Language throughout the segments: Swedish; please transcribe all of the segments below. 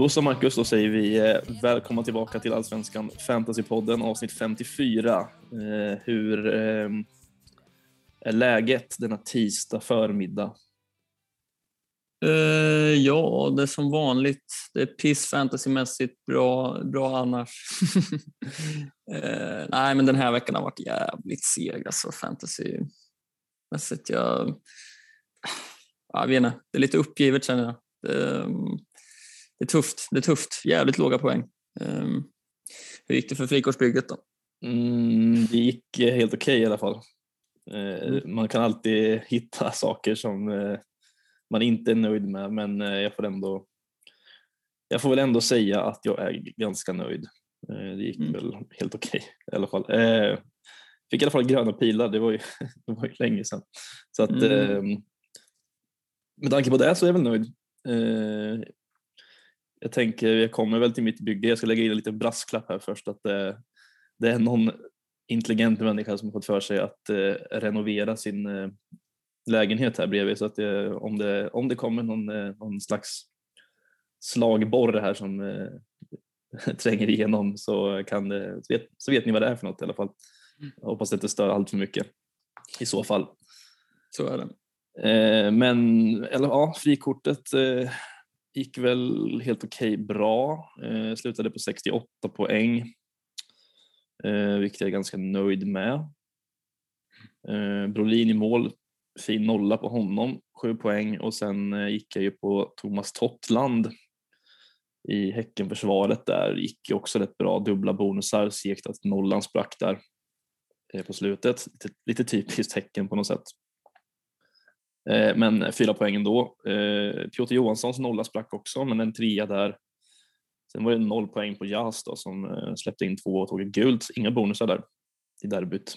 Då så Marcus, då säger vi eh, välkomna tillbaka till Allsvenskan Fantasypodden avsnitt 54. Eh, hur eh, är läget denna tisdag förmiddag? Eh, ja, det är som vanligt. Det är piss fantasymässigt, bra, bra annars. Eh, nej, men den här veckan har varit jävligt seg alltså fantasymässigt. Jag, jag vet inte, det är lite uppgivet känner jag. Ehm, det, är tufft, det är tufft. Jävligt låga poäng. Um, hur gick det för frikårsbygget då? Mm, det gick helt okej okay, i alla fall. Uh, mm. Man kan alltid hitta saker som man inte är nöjd med men eh, jag får ändå jag får väl ändå säga att jag är ganska nöjd. Eh, det gick mm. väl helt okej okay, i alla fall. Eh, fick i alla fall gröna pilar, det var ju, det var ju länge sedan. Så att, mm. med tanke på det så är jag väl nöjd. Jag tänker, jag kommer väl till mitt bygge, jag ska lägga in en liten brasklapp här först att det, det är någon intelligent människa som har fått för sig att renovera sin lägenhet här bredvid så att det, om, det, om det kommer någon, eh, någon slags slagborr här som eh, tränger igenom så, kan det, så, vet, så vet ni vad det är för något i alla fall. Mm. Jag hoppas det inte stör allt för mycket i så fall. Så är det. Eh, men eller, ja, frikortet eh, gick väl helt okej okay, bra. Eh, slutade på 68 poäng, eh, vilket jag är ganska nöjd med. Eh, Brolin i mål fin nolla på honom, sju poäng och sen eh, gick jag ju på Thomas Tottland i Häckenförsvaret där, gick ju också rätt bra, dubbla bonusar, segt att nollan sprack där eh, på slutet, lite, lite typiskt Häcken på något sätt. Eh, men fyra poäng ändå. Eh, Piotr Johanssons nolla sprack också, men en trea där. Sen var det noll poäng på Jas då som eh, släppte in två och tog ett gult, inga bonusar där i derbyt.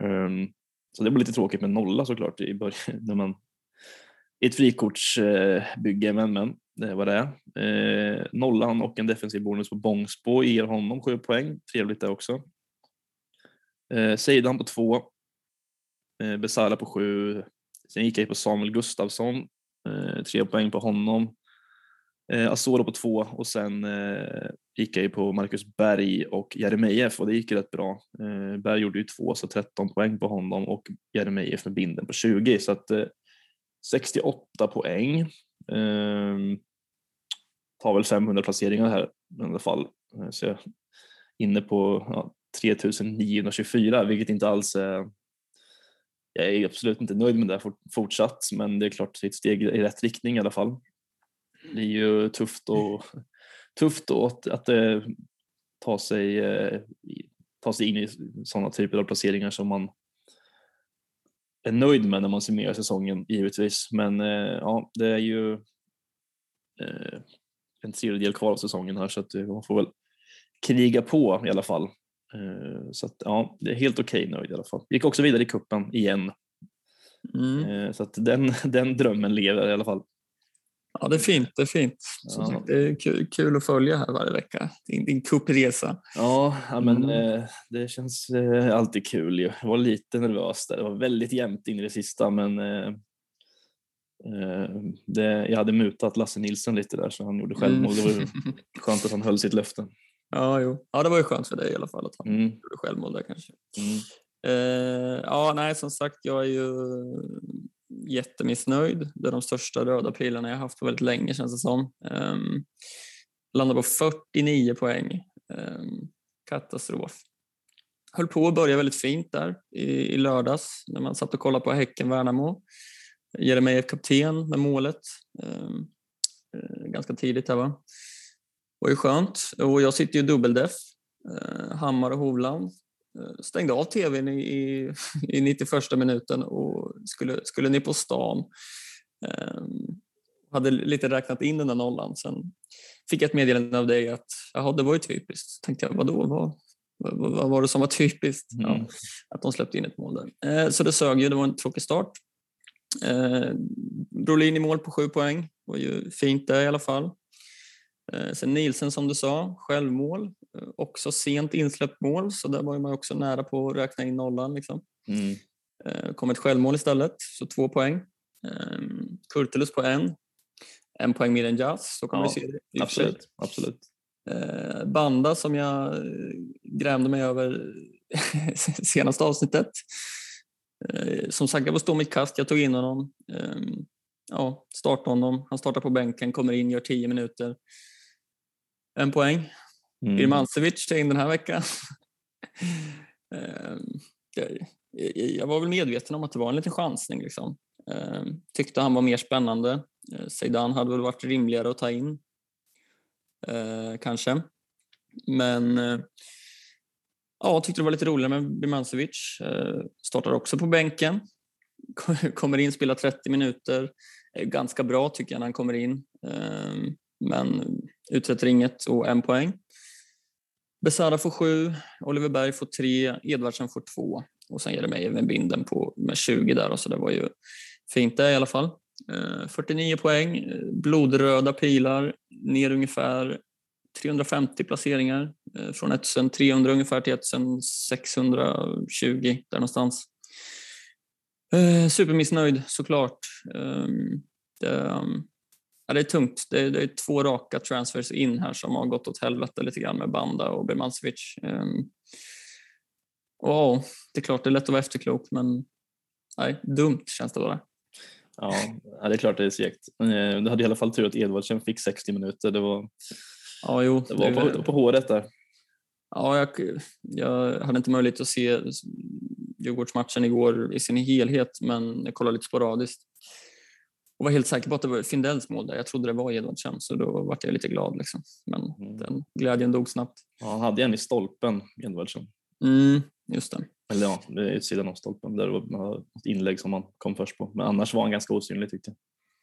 Ehm, så det var lite tråkigt med nolla såklart i början när man i ett frikortsbygge, men, men det var det. Eh, nollan och en defensiv bonus på Bångsbo ger honom sju poäng. Trevligt det också. Eh, Seidan på två. Eh, Besara på sju. Sen gick jag på Samuel Gustafsson. Eh, tre poäng på honom. Eh, Asoro på två och sen eh, gick jag på Marcus Berg och Jeremejeff och det gick rätt bra. Eh, Berg gjorde ju två så 13 poäng på honom och Jeremejeff med binden på 20 så att eh, 68 poäng. Eh, tar väl 500 placeringar här i alla fall. Eh, så jag är inne på ja, 3924 vilket inte alls är jag är absolut inte nöjd med det fortsatt men det är klart det är ett steg i rätt riktning i alla fall det är ju tufft, och, tufft att, att eh, ta, sig, eh, ta sig in i sådana typer av placeringar som man är nöjd med när man summerar säsongen givetvis. Men eh, ja, det är ju eh, en tredjedel kvar av säsongen här så att eh, man får väl kriga på i alla fall. Så att ja, det är helt okej okay nöjd i alla fall. Gick också vidare i kuppen igen. Mm. Så att den, den drömmen lever i alla fall. Ja, det är fint. Det är fint. Som ja. sagt, det är kul, kul, att följa här varje vecka, din, din kuppresa. Ja, ja men mm. eh, det känns eh, alltid kul. Jag var lite nervös där. Det var väldigt jämnt in i det sista, men eh, eh det, jag hade mutat Lasse Nilsson lite där så han gjorde självmål. Mm. Det var skönt att han höll sitt löfte. Ja, jo. ja, det var ju skönt för dig i alla fall att han mm. gjorde självmål där kanske. Mm. Eh, ja, nej, som sagt, jag är ju jättemissnöjd. Det är de största röda pilarna jag haft på väldigt länge känns det som. Um, landar på 49 poäng. Um, katastrof. Höll på att börja väldigt fint där i, i lördags när man satt och kollade på Häcken-Värnamo. Jeremejeff kapten med målet. Um, ganska tidigt här va. Var ju skönt. Och jag sitter ju dubbeldeff. Uh, Hammar och Hovland Eh, stängde av tvn i, i, i 91 minuten och skulle, skulle ner på stan. Um, hade lite räknat in den där nollan. Sen fick jag ett meddelande av dig att jaha, det var ju typiskt. Tänkte jag, vadå? Vad, vad, vad var det som var typiskt? Mm. Ja, att de släppte in ett mål där. Eh, så det sög ju, det var en tråkig start. Eh, Brolin i mål på sju poäng. Det var ju fint det i alla fall. Eh, sen Nielsen som du sa, självmål. Eh, också sent insläppt mål, så där var man också nära på att räkna in nollan. Liksom. Mm. Eh, kom ett självmål istället, så två poäng. Um, Kurtulus på en. En poäng mer än Jazz, så kommer Ja, vi se det. Absolut. absolut. Banda som jag grämde mig över senaste avsnittet. Som sagt, jag var stå mitt kast, jag tog in honom. Eh, ja, startade honom, han startar på bänken, kommer in, gör 10 minuter. En poäng. Mm. Birmancevic tog in den här veckan. Eh, jag, var väl medveten om att det var en liten chansning. Liksom. Eh, tyckte han var mer spännande. Eh, Zeidan hade väl varit rimligare att ta in. Eh, kanske. Men eh, ja, tyckte det var lite roligare med Birmancevic. Startar också på bänken. Kommer in, spelar 30 minuter. Ganska bra tycker jag när han kommer in. Eh, men utsätter inget och en poäng. Besara får sju, Oliver Berg får tre, Edvardsen får två och sen ger det mig med binden på med 20 där så det var ju fint det i alla fall. Eh, 49 poäng, blodröda pilar, ner ungefär 350 placeringar eh, från 1300 ungefär till 1620 där någonstans. Eh, supermissnöjd såklart. Ehm, det, ehm, ja, det är tungt. Det är, det är två raka transfers in här som har gått åt helvete lite grann med Banda och Birmancevic. Um, och ja, det är klart det är lätt att vara efterklok men nej, dumt känns det bara. Ja, det är klart det är segt. Eh, Du hade i alla fall tur att Edvardsen fick 60 minuter. Det var, Ja, jo, det var det- på, på håret där. Ja, jag, jag hade inte möjlighet att se Djurgårdsmatchen igår i sin helhet, men jag kollade lite sporadiskt. Och var helt säker på att det var Findells mål där. Jag trodde det var Edvardsen, så då var jag lite glad. Liksom. Men Mm. den glädjen dog snabbt. Ja, han hade en i stolpen, Edvardsen. Mm, just det. Eller ja, utsidan av stolpen. Där det var ett inlägg som han kom först på. Men annars var han ganska osynlig tyckte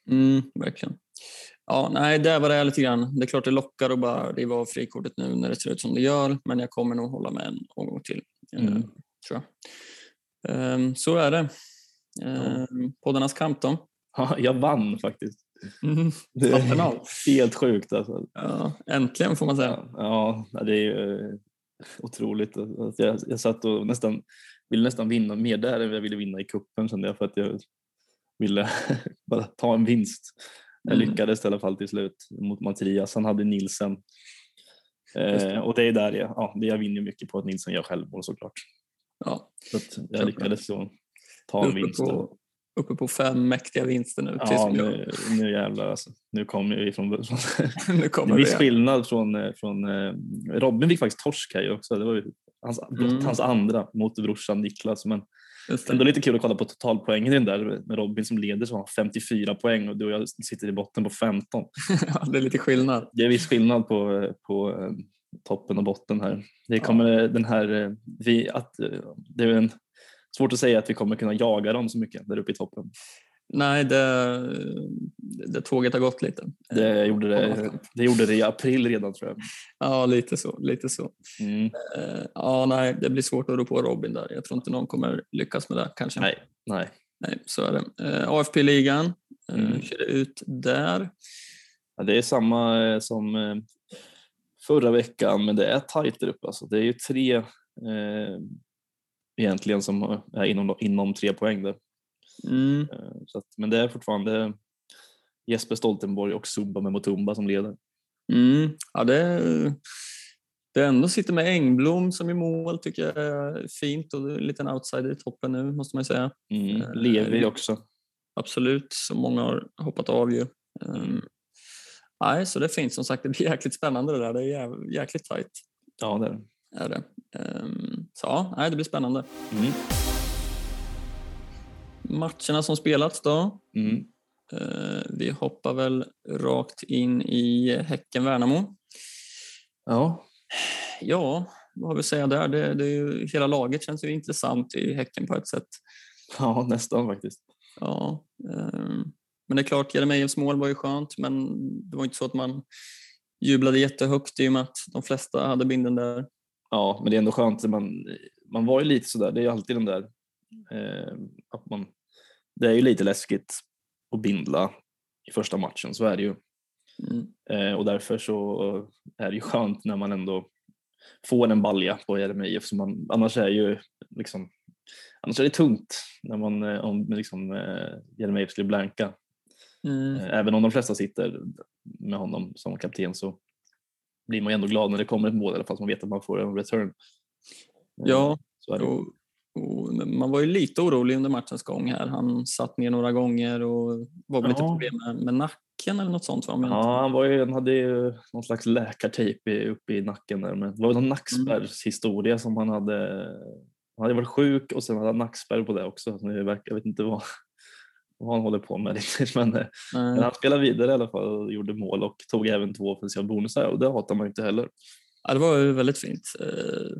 jag. Mm, verkligen. Ja, nej, där var det lite grann. Det är klart det lockar att bara riva av frikortet nu när det ser ut som det gör, men jag kommer nog hålla med en omgång till. eh, Mm. Tror jag. Ehm, så är det. Ehm, Poddarnas kamp då? Ja, jag vann faktiskt. Mm. Det är helt sjukt alltså. Ja, äntligen får man säga. Ja, det är ju eh, otroligt. Jag, jag satt och nästan ville nästan vinna mer där än jag ville vinna i kuppen kände jag för att jag ville bara ta en vinst. Jag Mm. lyckades i alla fall till slut mot Mattias. Han hade Nilsen. Det. Eh, och det är där jag, ja, det jag vinner mycket på att Nilsen gör självmål såklart. Ja, Så jag lyckades så ta en vinst. på, uppe på fem mäktiga vinster nu. Ja, nu, nu jävlar alltså. Nu kommer vi från... nu kommer viss det. skillnad från, eh, från eh, Robin fick faktiskt torsk här ju också. Det var ju hans, Mm. hans andra mot brorsan Niklas. Men ändå lite kul att kolla på totalpoängen i den där med Robin som leder så har han 54 poäng och du och jag sitter i botten på 15. ja, det är lite skillnad. Det är viss skillnad på, eh, på toppen och botten här. Det kommer eh, den här, vi, att, det är en, svårt att säga att vi kommer kunna jaga dem så mycket där uppe i toppen. Nej, det, det tåget har gått lite. Det gjorde det, det gjorde det i april redan tror jag. Ja, lite så. Lite så. Mm. Eh, Ja, nej, det blir svårt att rå på Robin där. Jag tror inte någon kommer lyckas med det kanske. Nej, nej. Nej, så är det. Eh, AFP-ligan, eh, Mm. det ut där? Ja, det är samma som förra veckan, men det är tajt där uppe. Alltså. Det är ju tre eh, egentligen som är inom, inom tre poäng. Där. Mm. Eh, så att, men det är fortfarande Jesper Stoltenborg och Subba med Mutumba som leder. Mm. Ja, det, det ändå sitter med Engblom som i mål tycker jag är fint och en liten outsider i toppen nu måste man ju säga. Mm. Eh, Levi också. Absolut, som många har hoppat av ju. Um, nej, så det fint som sagt. Det blir jäkligt spännande det där. Det är jäkligt tajt. Ja, det är det. Är det. Ehm, så ja, det blir spännande. Mm. Matcherna som spelats då. Mm. Eh, vi hoppar väl rakt in i Häcken-Värnamo. Ja, Ja, vad har vi att säga där? Det, det ju, hela laget känns ju intressant i Häcken på ett sätt. ja, nästan faktiskt. Ja, ehm, men det är klart, Jeremejeffs mål var ju skönt, men det var inte så att man jublade jättehögt i och med att de flesta hade binden där. Ja, men det är ändå skönt. Man, man var ju lite sådär, det är ju alltid den där eh, att man, det är ju lite läskigt att bindla i första matchen, så är det ju. Mm. Eh, och därför så är det ju skönt när man ändå får en balja på Jeremejeff. så man- Annars är ju liksom annars är det tungt när man, eh, om liksom, eh, Jeremejeff skulle blanka. Mm. Eh, Även om de flesta sitter med honom som kapten så blir man ju ändå glad när det kommer ett mål i alla fall så man vet att man får en return. Eh, Ja, det. och, och man var ju lite orolig under matchens gång här. Han satt ner några gånger och var väl lite Ja. problem med, med nacken eller något sånt. Va? Men, Ja, han, var ju, han hade ju någon slags läkartejp uppe i nacken där. Men det var någon nackspärrshistoria som han hade. Han hade varit sjuk och sen hade han nackspärr på det också. Jag vet inte vad, vad han håller på med riktigt. Men, eh, men han spelade vidare i alla fall och gjorde mål och tog även två offensiva bonusar och det hatar man inte heller. ja, det var ju väldigt fint. Eh,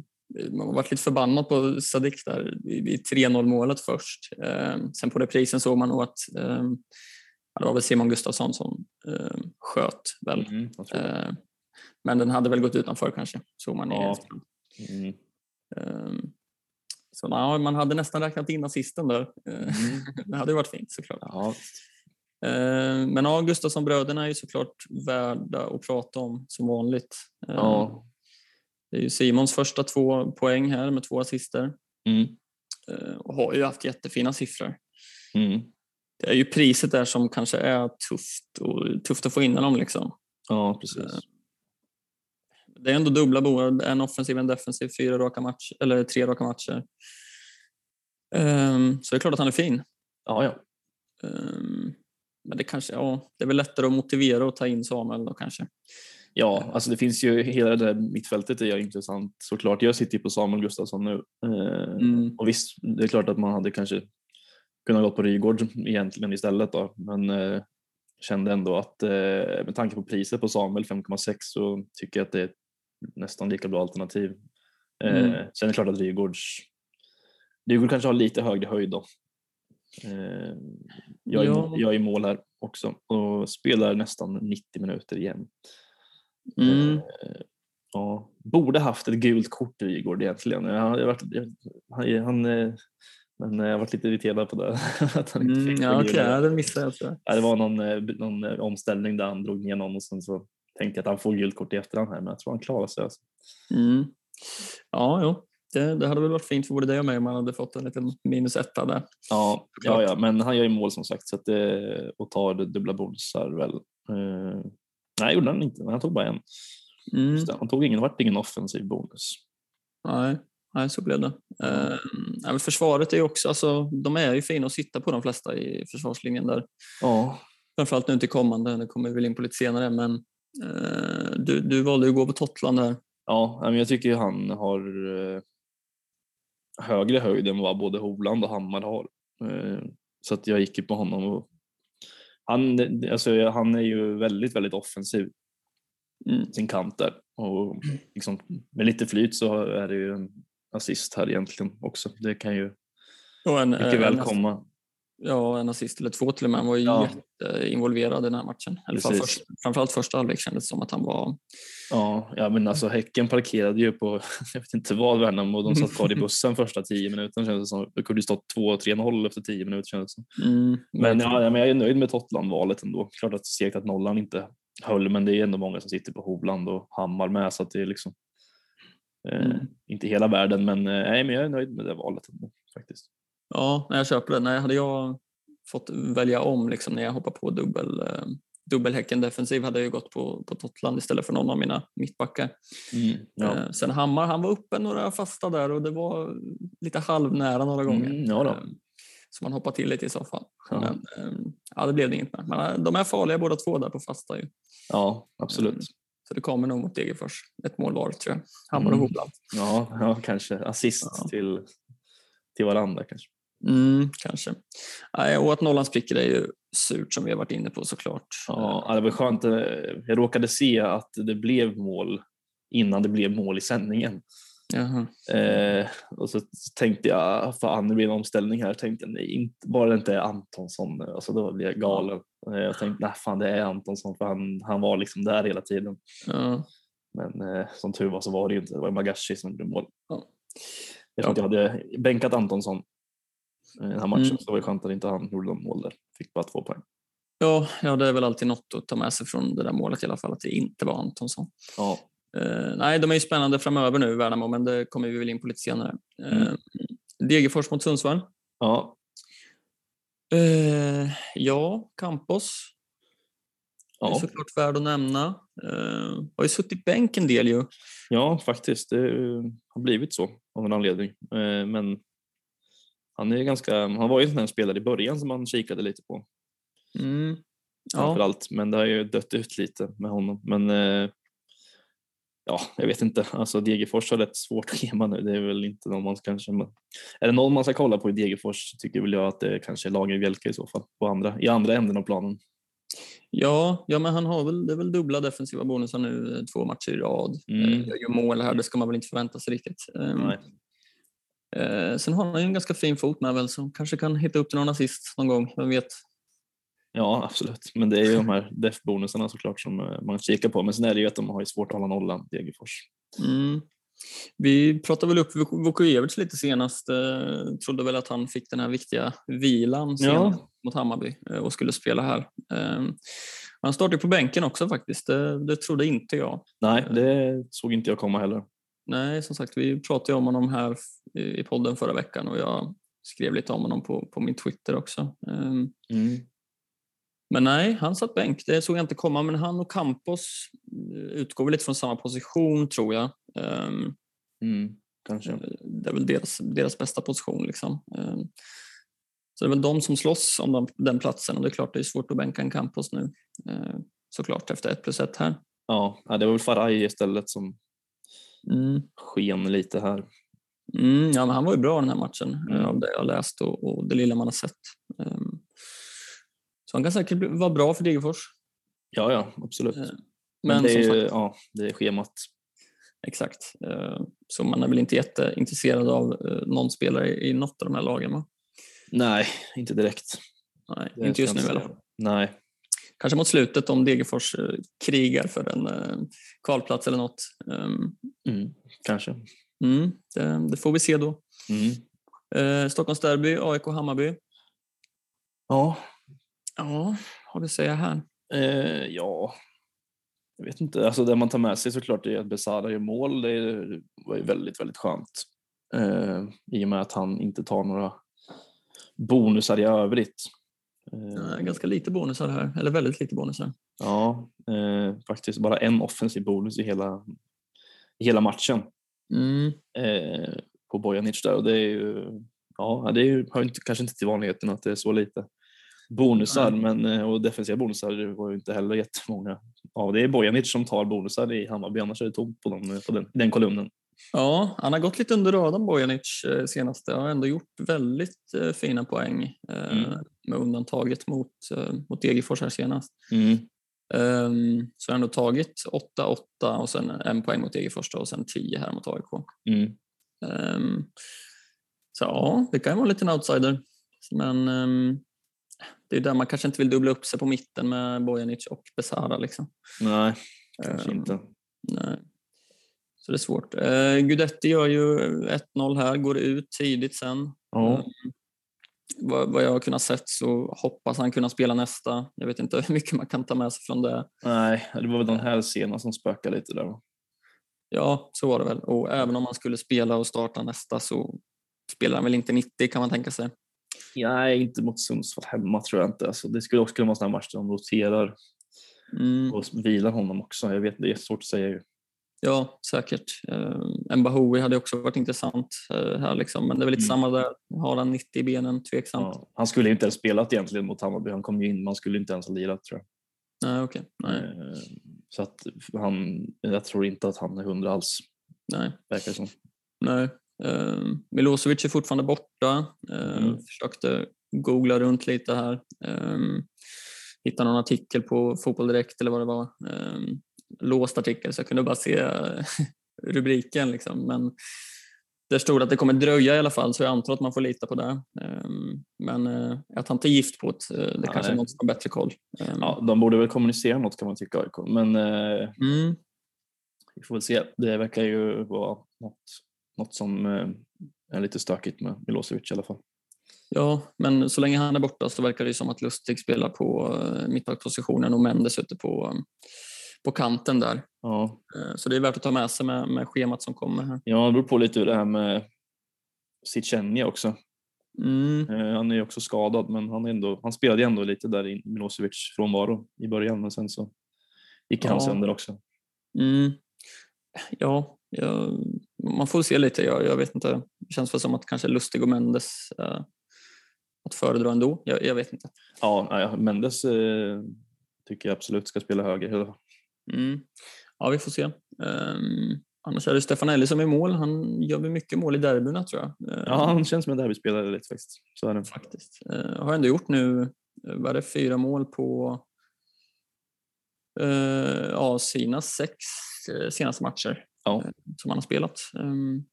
Man har varit lite förbannad på Sadik där vid vid 3-0 målet först. Eh, Sen på reprisen såg man nog att det var väl Simon Gustafsson som sköt väl. Mm, Men den hade väl gått utanför kanske, såg man i Ja. efterhand. Mm. Så ja, man hade nästan räknat in assisten där. Eh, Mm. Det hade ju varit fint såklart. Ja, Ehm, Men ja, Gustafsson-bröderna är ju såklart värda att prata om som vanligt. Ehm, ja. Det är ju Simons första två poäng här med två assister Mm. eh, och har ju haft jättefina siffror. Mm. Det är ju priset där som kanske är tufft och tufft att få in honom liksom. Ja, precis. Det är ändå dubbla bolag, en offensiv, en defensiv, fyra raka matcher, eller tre raka matcher. Ehm, Så det är klart att han är fin. Ja, ja. Ehm, Men det kanske, ja, det är väl lättare att motivera och ta in Samuel då kanske. Ja, alltså det finns ju hela det där mittfältet är ju intressant såklart. Jag sitter ju på Samuel Gustafsson nu. Eh, Mm. Och visst, det är klart att man hade kanske kunnat gå på Rygaard egentligen istället då, men eh, kände ändå att eh, med tanke på priset på Samuel 5,6 så tycker jag att det är ett nästan lika bra alternativ. Eh, Mm. Sen är det klart att Rygaards Rygaard kanske har lite högre höjd då. Eh, jag, är, Ja. mål- jag är i mål här också och spelar nästan 90 minuter igen. Mm. Eh, Ja, borde haft ett gult kort Rygaard egentligen. Jag har varit, jag, han, han, eh, men jag har varit lite irriterad på det. att han inte Mm, fick ja, gula. ja, det missade jag. tror jag. Ja, det var någon, eh, någon eh, omställning där han drog ner någon och sen så tänkte att han får gult kort i efterhand här men jag tror han klarar sig. Alltså. Mm. Ja, jo. Det, det hade väl varit fint för både dig och mig om man hade fått en liten minus etta där. Ja, ja, ja, men han gör ju mål som sagt så att det, och tar det dubbla bonusar väl. Eh, nej, gjorde han inte. men Han tog bara en. Mm. Det, Han tog ingen, vart ingen offensiv bonus. Nej, nej, så blev det. Eh, nej, men försvaret är ju också, alltså, de är ju fina att sitta på de flesta i försvarslinjen där. Ja, Framförallt nu till kommande, det kommer vi väl in på lite senare, men eh, du, du valde att gå på Totland där. Ja, men jag tycker han har eh, högre höjd än vad både Hovland och Hammar har. Eh, så att jag gick ju på honom. Han, alltså, han är ju väldigt, väldigt offensiv Mm. sin kant där. Och liksom, med lite flyt så är det ju en assist här egentligen också. Det kan ju Och en, mycket eh, väl komma. Ja, en assist eller två till och med. Han var ju Ja. jätteinvolverad i den här matchen. Eller först, framförallt första halvlek kändes som att han var... Ja, ja, men alltså Häcken parkerade ju på, jag vet inte vad Värnamo, och de satt kvar i bussen första tio minuterna kändes det som. Det kunde ju stått 2-3-0 efter tio minuter kändes det som. Mm, Men, ja, men jag är nöjd med Tottenham-valet ändå. Klart att segt att nollan inte höll, men det är ändå många som sitter på Hovland och Hammar med så att det är liksom eh, Mm. inte hela världen, men, eh, nej, men jag är nöjd med det valet ändå, faktiskt. Ja, nej, jag köper det. Nej, hade jag fått välja om liksom, när jag hoppar på dubbel, eh, dubbelhäcken defensiv hade jag ju gått på, på Totland istället för någon av mina mittbackar. Ja. Eh, sen Hammar, han var uppe några fasta där och det var lite halvnära några gånger. Mm, ja. Eh, Så man hoppar till lite i så fall. Ja. Men eh, ja, det blev det inget med. Men eh, de är farliga båda två där på fasta ju. ja, absolut. Mm. Så det kommer nog mot Degerfors. Ett mål var tror jag. Hammar och Mm. Hovland. Ja, ja kanske assist till, till varandra kanske. Mm, kanske. Och att nollan spricker är ju surt som vi har varit inne på såklart. Ja, det var skönt. Jag råkade se att det blev mål innan det blev mål i sändningen. Eh, och så tänkte jag, fan det blir en omställning här. Tänkte jag, nej, inte, bara det inte är Antonsson. Alltså då blir jag galen. Eh, jag tänkte, nej fan det är Antonsson för han, han var liksom där hela tiden. Ja. Men eh, som tur var så var det ju inte, det var Magashi som gjorde mål. Ja. Jag tror att jag hade bänkat Antonsson den här matchen Mm. så det var ju skönt att inte han gjorde någon mål där. Fick bara två poäng. Ja, ja, det är väl alltid något att ta med sig från det där målet i alla fall, att det inte var Antonsson. Ja, Eh, nej, de är ju spännande framöver nu, Värnamo, men det kommer vi väl in på lite senare. Eh, Mm. Degerfors mot Sundsvall. Ja, Eh, ja, Campos. Det är ja, såklart värd att nämna. Eh, har ju suttit bänk en del ju. ja faktiskt. Det har blivit så av en anledning. Eh, Men han är ganska, han var ju en sån spelare i början som man kikade lite på. Mm. Ja, framförallt. Men det har ju dött ut lite med honom. Men eh, ja, jag vet inte. Alltså Degerfors har rätt svårt schema nu. Det är väl inte någon man kanske... Är det någon man ska kolla på i Degerfors tycker väl jag att det kanske är Lager Bjälke i så fall. På andra, I andra änden av planen. ja, ja, men han har väl, det är väl dubbla defensiva bonusar nu eh, två matcher i rad. Mm. Eh, Gör ju mål här, det ska man väl inte förvänta sig riktigt. Eh, Nej. Eh, sen har han ju en ganska fin fot med väl som kanske kan hitta upp till någon assist någon gång, vem vet. Ja, absolut. Men det är ju de här def-bonusarna såklart som eh, man kikar på. Men sen är det ju att de har ju svårt att hålla nollan, Degerfors. Mm. Vi pratade väl upp Vuk- Vukojevic lite senast. Eh, trodde väl att han fick den här viktiga vilan senast mot Hammarby eh, och skulle spela här. Eh, han startade på bänken också faktiskt. Det, det trodde inte jag. Nej, det såg inte jag komma heller. Nej, som sagt, vi pratade om honom här i podden förra veckan och jag skrev lite om honom på, på min Twitter också. Eh, Mm. Men nej, han satt bänk. Det såg jag inte komma. Men han och Campos eh, utgår väl lite från samma position tror jag. Ehm, Mm. Kanske. Det är väl deras, deras bästa position. Liksom. Ehm, Så det är väl de som slåss om den, platsen och det är klart det är svårt att bänka en Campos nu. Ehm, Såklart efter ett plus ett här. Ja, ja, det var väl Faraj istället som Mm. sken lite här. Mm, ja, men han var ju bra den här matchen Mm. eh, av det jag läst och, och det lilla man har sett. Ehm, Så han kan säkert vara bra för Degerfors. Ja, ja, absolut. Eh, Men, Men det, är, ju- ja, det är schemat. Exakt. Eh, Så man är väl inte jätteintresserad av eh, någon spelare i något av de här lagen? Va? Nej, inte direkt. Nej, Det inte just nu i alla fall. Nej, Kanske mot slutet om Degerfors eh, krigar för en eh, kvalplats eller något. Ehm, mm, kanske. Mm, det, det får vi se då. Mm. Eh, Stockholms derby, AIK Hammarby. Ja, Ja, vad vill säga här? eh, ja, jag vet inte. Alltså det man tar med sig såklart är att Besara gör mål. Det var ju väldigt, väldigt skönt. Eh, I och med att han inte tar några bonusar i övrigt. Eh, Eh, ganska lite bonusar här, eller väldigt lite bonusar. Ja, eh, faktiskt bara en offensiv bonus i hela, i hela matchen Mm, eh, på Bojanic där och det är ju, ja, det är ju, hör inte, kanske inte till vanligheten att det är så lite bonusar Nej. men, eh, och defensiva bonusar det var ju inte heller jättemånga. Ja, det är Bojanic som tar bonusar i Hammarby, annars är det tomt på, dem, på den, den kolumnen. Ja, han har gått lite under radarn Bojanic eh, senaste. Han har ändå gjort väldigt eh, fina poäng eh, Mm. med undantaget mot, mot Degerfors här senast. Mm. Um, så har han ändå tagit 8-8 och sen en poäng mot Degerfors då, och sen 10 här mot AIK. Mm. Ehm, så ja, det kan ju vara en liten outsider. Men ehm, det är där man kanske inte vill dubbla upp sig på mitten med Bojanic och Besara. Liksom. Nej, kanske inte. Nej. Så det är svårt. Uh, Gudetti gör ju 1-0 här, går ut tidigt sen. Ja. Ehm, vad, vad jag har kunnat sett så hoppas han kunna spela nästa. Jag vet inte hur mycket man kan ta med sig från det. Nej, det var väl den här scenen som spökade lite där. Ja, så var det väl. Och även om man skulle spela och starta nästa så spelar han väl inte 90 kan man tänka sig. Nej, inte mot Sundsvall hemma tror jag inte. Alltså, det skulle också kunna vara en sån här match där de roterar Mm, och vilar honom också. Jag vet, det är svårt att säga ju. Ja, säkert. Uh, Mbahoui hade också varit intressant eh, här liksom. Men det är väl lite Mm. samma där. Har han 90 i benen? Tveksamt. Ja, han skulle inte ens spelat egentligen mot Hammarby. Han kom ju in, man skulle inte ens ha lirat tror jag. Nej. Nej, Eh, Så att han, jag tror inte att han är hundra alls, nej, verkar som. nej. Eh, Milosevic är fortfarande borta. Eh, Mm. Försökte googla runt lite här. Um, hitta någon artikel på Fotboll Direkt eller vad det var. Låst artikel så jag kunde bara se rubriken. Liksom. Men det stod att det kommer dröja i alla fall så jag antar att man får lita på det. Um, men uh, att han inte är gift på det, uh, det kanske är någon som har bättre koll. Um, Ja, de borde väl kommunicera något kan man tycka AIK. Men eh, mm, vi får väl se. Det verkar ju vara något, något som eh, är lite stökigt med Milosevic i alla fall. Ja, men så länge han är borta så verkar det som att Lustig spelar på mittbackpositionen och Mendes ute på, på kanten där. Ja, Uh, så det är värt att ta med sig med, med schemat som kommer här. ja det beror på lite hur det här med Sitjenja också. Mm. Eh, han är ju också skadad men han, ändå, han spelade ändå lite där i Milosevic frånvaro i början men sen så gick han Ja. sönder också. Mm. Ja, ja, man får se lite. Jag, jag vet inte. Det känns väl som att kanske Lustig och Mendes eh, att föredra ändå. Jag, jag vet inte. Ja, Mendes eh, tycker jag absolut ska spela höger. Mm. Ja, vi får se. Um, annars är det Stefanelli som är mål. Han gör väl mycket mål i derbyna tror jag. Eh, Ja, han känns som en derbyspelare lite faktiskt. Så är det. faktiskt. Uh, har ändå gjort nu, eh, vad är det, fyra mål på uh, ja, sina sex uh, senaste matcher Ja. eh, som han har spelat. Um,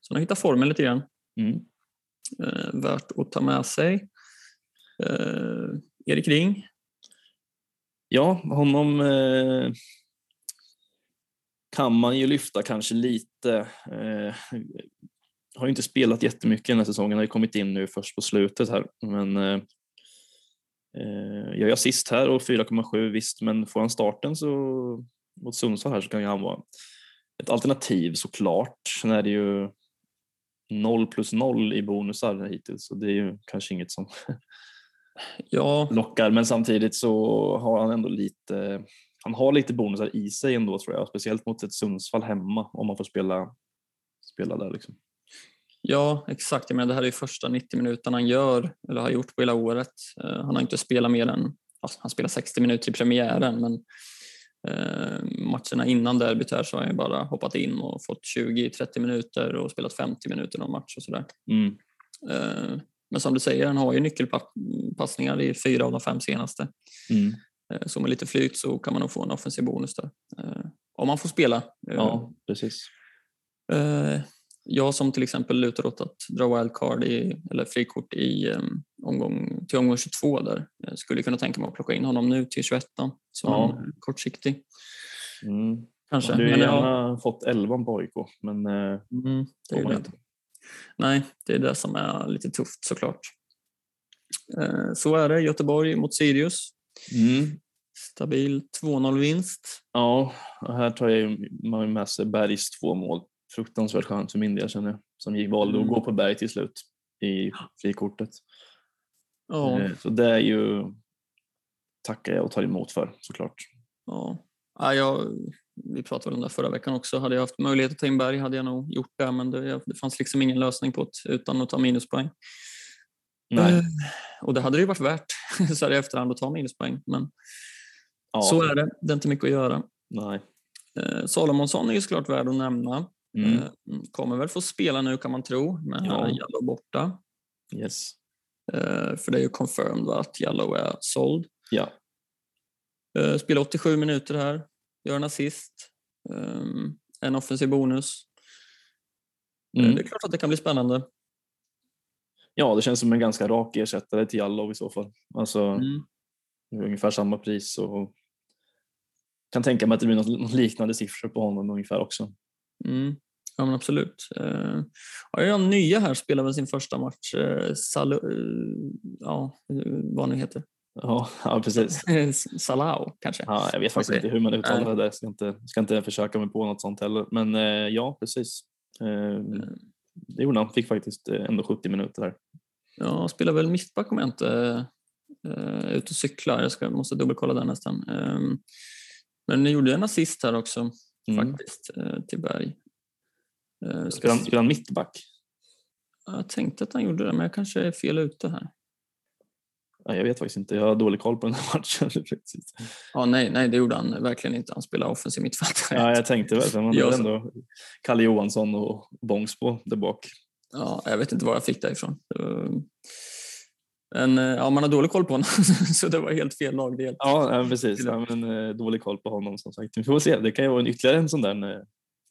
så han har hittat formen lite grann. Mm. Eh, värt att ta med sig. Eh, Erik Ring. Ja, honom eh, kan man ju lyfta kanske lite. Eh, har ju inte spelat jättemycket den här säsongen, har ju kommit in nu först på slutet här. Men eh, eh jag är assist här och 4,7 visst, men får han starten så mot Sundsvall här så kan ju han vara ett alternativ såklart. Sen är det ju 0 plus 0 i bonusar hittills så det är ju kanske inget som Ja, lockar men samtidigt så har han ändå lite han har lite bonusar i sig ändå tror jag, speciellt mot ett Sundsvall hemma om man får spela, spela där liksom. ja, exakt. Jag menar, det här är ju första 90 minuterna han gör, eller har gjort på hela året. Eh, han har inte spelat mer än, alltså, han spelar 60 minuter i premiären, men eh, matcherna innan derbyt här så har han ju bara hoppat in och fått 20-30 minuter och spelat 50 minuter någon match och sådär. Mm. Eh, men som du säger, han har ju nyckelpassningar i fyra av de fem senaste. Mm. Eh, Så med lite flyt så kan man nog få en offensiv bonus där. Eh, Om man får spela. Eh, Ja, precis. Jag som till exempel lutar åt att dra wildcard i, eller frikort i um, omgång, till omgång 22 där. Jag skulle kunna tänka mig att plocka in honom nu till 21 som Ja. kortsiktig. Mm. Kanske. Jag Men ja, gärna fått 11 på AIK men mm, det är ju det. inte. Nej, det är det som är lite tufft såklart. Eh, Så är det. Göteborg mot Sirius. Mm. Stabil 2-0-vinst. Ja, och här tar jag ju man med sig Bergs två mål. Fruktansvärt skönt för min del känner jag. Som gick valde att Mm. gå på Berg till slut i frikortet. Ja, Eh, Så det är ju tackar jag och tar emot för såklart. Ja. Ja, jag, vi pratade om det förra veckan också. Hade jag haft möjlighet att ta in Berg hade jag nog gjort det, men det, det fanns liksom ingen lösning på det utan att ta minuspoäng. Nej. Eh, Och det hade det ju varit värt så här i efterhand att ta minuspoäng, men Ja, så är det. Det är inte mycket att göra. Nej. Eh, Salomonsson är ju såklart värd att nämna. Mm. Eh, Kommer väl få spela nu kan man tro, med Ja. Jallow borta. Yes. För det är ju confirmed att Jallow är såld. Ja. Spelar 87 minuter här, gör en assist, ehm, en offensiv bonus. Eh, Mm. Det är klart att det kan bli spännande. ja, det känns som en ganska rak ersättare till Jallow i så fall. Alltså Mm. ungefär samma pris och kan tänka mig att det blir något liknande siffror på honom ungefär också. Mm. Ja men absolut. Eh, Ja, jag nya här spelar väl sin första match. eh, Salo, eh, ja, vad nu heter. Ja, ja precis. Salao kanske. Ja, jag vet faktiskt inte hur man uttalar det. Jag ska inte, ska inte försöka mig på något sånt heller. Men eh, ja, precis. Eh, det gjorde han. Fick faktiskt eh, ändå 70 minuter där. Ja, spelar väl mittback om jag inte uh, ute och cyklar. Jag ska, måste dubbelkolla där nästan. Um, men ni gjorde en assist här också Mm. faktiskt eh, till Berg. Eh, Spelar han, spelar han mittback? Jag tänkte att han gjorde det, men jag kanske är fel ute här. Ja, jag vet faktiskt inte. Jag har dålig koll på den här matchen. Ja, nej, nej, det gjorde han verkligen inte. Han spelar offensiv mittfältare. ja, jag tänkte väl. hade så- ändå Kalle Johansson och Bångsbo där bak. Ja, jag vet inte var jag fick det ifrån. Det Men eh, ja, man har dålig koll på honom, så det var helt fel lagdel. Ja, precis. Ja, men, eh, dålig koll på honom som sagt. Vi får se. Det kan ju vara en ytterligare en sån där eh,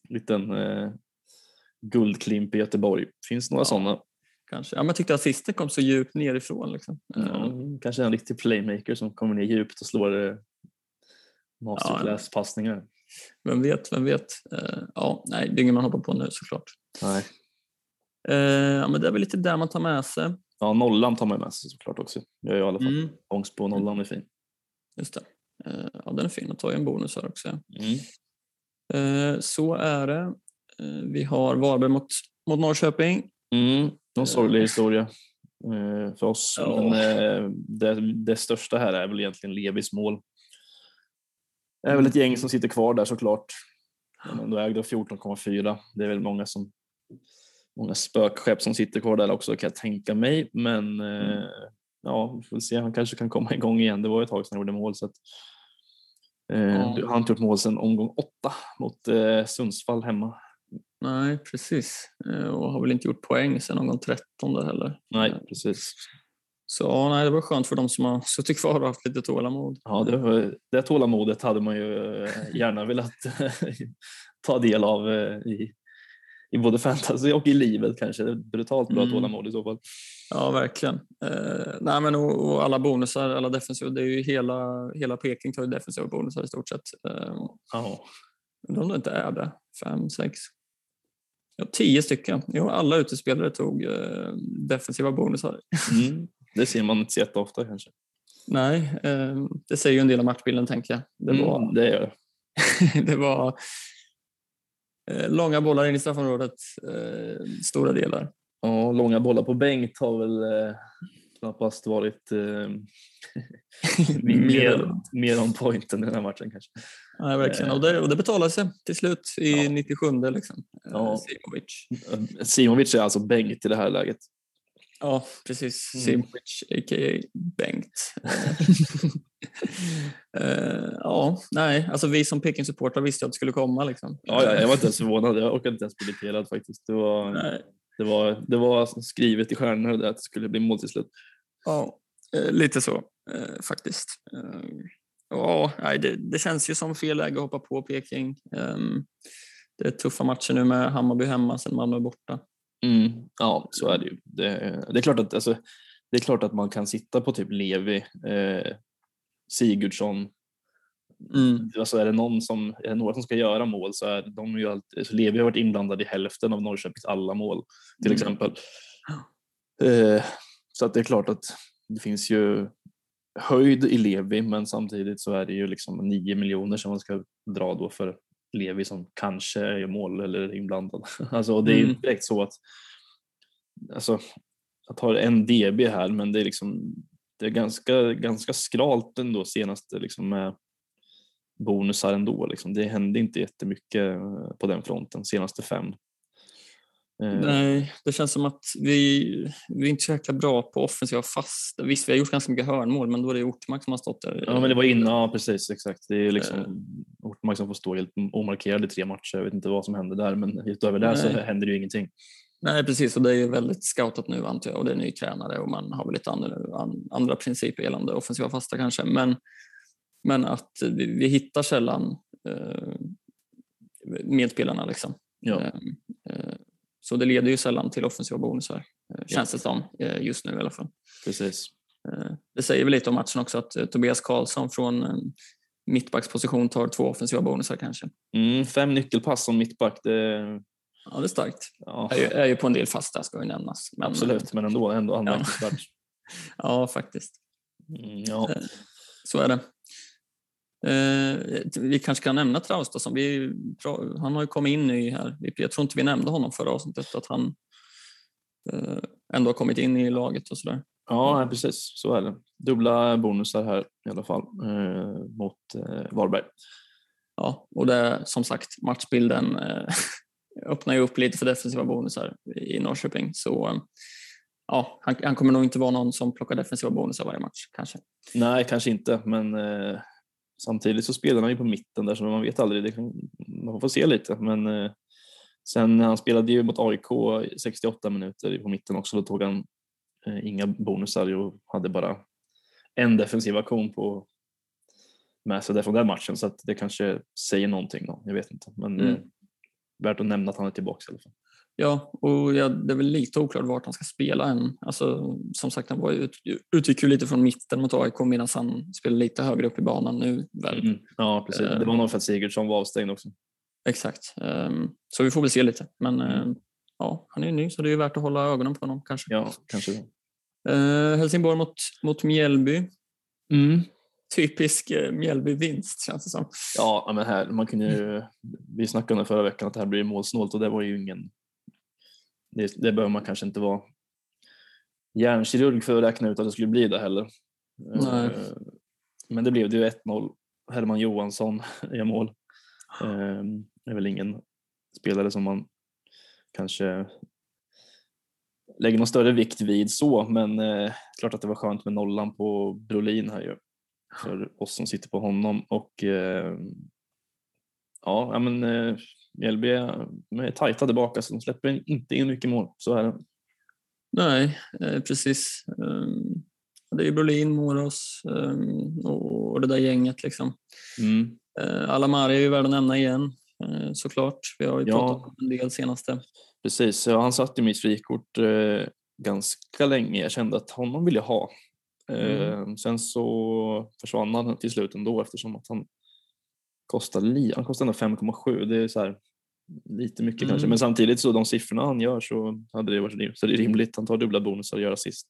liten eh, guldklimp i Göteborg. Finns några Ja. sådana. Kanske. Ja, jag tyckte assisten kom så djupt nerifrån. Liksom. Ja, kanske en riktig playmaker som kommer ner djupt och slår eh, masterclass-passningar. Vem vet, vem vet. Eh, Ja, nej, det är ingen man hoppar på nu såklart. Nej. Eh, Ja, men det är väl lite där man tar med sig. Ja, nollan tar man med sig såklart också. Jag gör i alla fall Mm, ångest på nollan är fin. just det. Ja, den är fin. Att ta ju en bonus här också. Mm. Så är det. Vi har Varberg mot, mot Norrköping. Mm, någon sorglig historia eh, för oss. Ja. Men eh, det, det största här är väl egentligen Levis mål. Det är väl ett gäng som sitter kvar där såklart. Är ändå ägda av 14,4. Det är väl många som många spökskepp som sitter kvar där också kan jag tänka mig. Men eh, ja, vi får se. Han kanske kan komma igång igen. Det var ett tag sedan han gjorde mål. Så att, eh, Ja. Han har inte gjort mål sedan omgång åtta mot eh, Sundsvall hemma. Nej, precis. Eh, Och har väl inte gjort poäng sedan någon 13 där heller. Nej, Eh, precis. Så ja, nej, det var skönt för de som har suttit kvar och haft lite tålamod. Ja, det, var- det tålamodet hade man ju eh, gärna velat ta del av i, i både fantasy och i livet kanske. Brutalt bra Mm. tålamod i så fall. Ja, verkligen. Eh, nej, men och, och alla bonusar, alla defensiva, det är ju hela, hela Peking tar ju defensiva bonusar i stort sett. Eh, undrar om det inte är det. Fem, sex. Ja, tio stycken. Jo, alla utespelare tog eh, defensiva bonusar. mm. Det ser man inte så jätteofta kanske. Nej, eh, det säger ju en del om matchbilden tänker jag. Det var, Mm, det gör det. det var eh, långa bollar in i straffområdet, eh, stora delar. Ja, långa bollar på Bengt har väl eh, knappast varit eh, mer, mer on point än den här matchen kanske. Nej, verkligen. Och det, och det betalade sig till slut i Ja. 97 liksom. Eh, Ja. Simovic. Simovic är alltså Bengt i det här läget. Ja, precis. Mm. Simovic, a.k.a. Bengt. Eh, ja, nej, alltså vi som Peking-supportrar visste att det skulle komma. Liksom. Ja, ja, jag var inte ens förvånad. Jag orkade inte ens bli irriterad faktiskt. Det var, Nej, det var, det var skrivet i stjärnorna att det skulle bli mål till slut. ja, eh, lite så eh, faktiskt. Eh, ja, det, det känns ju som fel läge att hoppa på Peking. Ehm, det är tuffa matcher nu med Hammarby hemma sen Malmö borta. Mm, ja, så är det ju. Det, det, är klart att, alltså, det är klart att man kan sitta på typ Levi, eh, Sigurdsson. Mm. Alltså är, det någon som, är några som ska göra mål så är de ju alltid, alltså Levi har varit inblandad i hälften av Norrköpings alla mål till Mm. exempel. Eh, så att det är klart att det finns ju höjd i Levi men samtidigt så är det ju liksom 9 miljoner som man ska dra då för Levi som kanske gör mål eller är inblandad. Alltså och det är ju Mm. direkt så att alltså, jag tar en DB här men det är liksom det är ganska, ganska skralt ändå senaste liksom med bonusar ändå. Liksom. Det hände inte jättemycket eh, på den fronten senaste fem. Eh, Nej, det känns som att vi, vi är inte så jäkla bra på offensiva fast. Visst, vi har gjort ganska mycket hörnmål, men då är det Ortmark som har stått där. Ja men det var innan, ja precis exakt. Det är liksom Ortmark som får stå helt omarkerad i tre matcher. Jag vet inte vad som hände där men utöver det så händer det ju ingenting. Nej, precis. Och det är ju väldigt scoutat nu antar jag och det är ny tränare och man har väl lite andra, an- andra principer gällande offensiva fasta kanske. Men, men att vi, vi hittar sällan eh, medspelarna liksom. Ja. Eh, eh, så det leder ju sällan till offensiva bonusar, eh, känns det som eh, just nu i alla fall. Precis. Eh, Det säger väl lite om matchen också att Tobias Karlsson från mittbacksposition tar två offensiva bonusar kanske. Mm, fem nyckelpass som mittback, det, Ja, det är starkt. ja, Är ju, är ju på en del fasta ska ju nämnas. Men, absolut, men ändå, ändå anmärkningsvärt. Ja, faktiskt. Mm, ja. Så är det. Eh, vi kanske kan nämna Traustason. Vi, pra- han har ju kommit in ny här. Vi- Jag tror inte vi nämnde honom förra avsnittet, att han eh, ändå har kommit in i laget och sådär. Ja, precis. Så är det. Dubbla bonusar här i alla fall eh, mot eh, Varberg. Ja, och det som sagt matchbilden eh, öppnar ju upp lite för defensiva bonusar i Norrköping. Så ja, han, han kommer nog inte vara någon som plockar defensiva bonusar varje match kanske. Nej, kanske inte, men eh, samtidigt så spelar han ju på mitten där så man vet aldrig. Det kan, man får se lite, men eh, sen han spelade ju mot AIK i 68 minuter på mitten också. Då tog han eh, inga bonusar och hade bara en defensiv aktion på med sig från den matchen så att det kanske säger någonting. Då. Jag vet inte, men Mm. eh, värt att nämna att han är tillbaka i alla fall. Ja, och ja, det är väl lite oklart vart han ska spela än. Alltså, som sagt, han var ut, utgick ju lite från mitten mot AIK medan han spelar lite högre upp i banan nu. Väl. Mm. Ja, precis. Eh. Det var nog för att Sigurdsson var avstängd också. Exakt. Ehm, så vi får väl se lite. Men ehm, ja, han är ju ny så det är ju värt att hålla ögonen på honom kanske. Ja, kanske. Eh, Helsingborg mot, mot Mjällby. Mm. Typisk eh, Mjällby-vinst känns det som. Ja, men här, man kunde ju, vi snackade om det förra veckan att det här blir målsnålt och det var ju ingen det, det behöver man kanske inte vara hjärnkirurg för att räkna ut att det skulle bli det heller. Nej. Eh, Men det blev det ju 1-0. Herman Johansson gör mål. Eh, Det är väl ingen spelare som man kanske lägger någon större vikt vid så, men eh, klart att det var skönt med nollan på Brolin här ju. För oss som sitter på honom och eh, ja, ja, men eh, Mjällby är, tajta tillbaka så de släpper inte in mycket mål. Så är det. Nej, eh, precis. Um, det är Brolin, Moros um, och, det där gänget liksom. Mm. Uh, Alamari är ju värd att nämna igen uh, såklart. Vi har ju Ja. pratat om en del senaste. Precis, han satt i mitt frikort eh, ganska länge. Jag kände att honom vill jag ha. Eh, Sen så försvann han till slut ändå eftersom att han kostar, li- han kostar ändå 5,7. Det är så här, lite mycket kanske, Mm. men samtidigt så de siffrorna han gör så hade det varit så det är rimligt. Han tar dubbla bonusar och gör assist.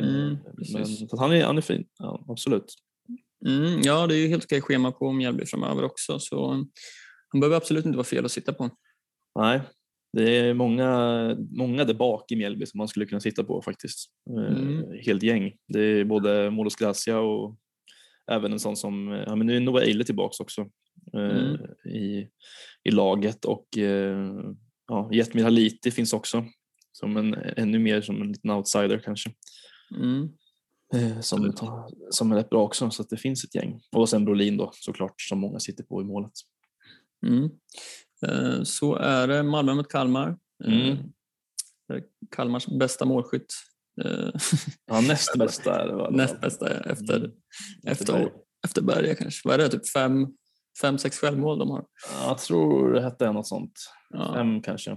Eh, Mm, men, precis. så han, är, han är fin, ja, absolut. Mm, ja, det är ju helt okej schema på Mjällby framöver också så han behöver absolut inte vara fel att sitta på. Nej, det är många, många där bak i Mjällby som man skulle kunna sitta på faktiskt. Eh, Mm. Helt gäng. Det är både Molos Gracia och även en sån som, ja men nu är Noah Eile tillbaks också eh, Mm. i, i laget och eh, ja, Jetmir Haliti finns också som en, ännu mer som en liten outsider kanske. Mm. Eh, som, som är rätt bra också så att det finns ett gäng. Och sen Brolin då såklart som många sitter på i målet. Mm. Eh, Så är det Malmö mot Kalmar. Eh, Mm. Kalmars bästa målskytt. Eh, Ja, näst bästa är det va? Näst bästa efter, Mm. efter, efter Berga kanske. Vad är det? Typ fem, fem sex självmål de har. Ja, Jag tror det hette något sånt. Ja, Fem kanske.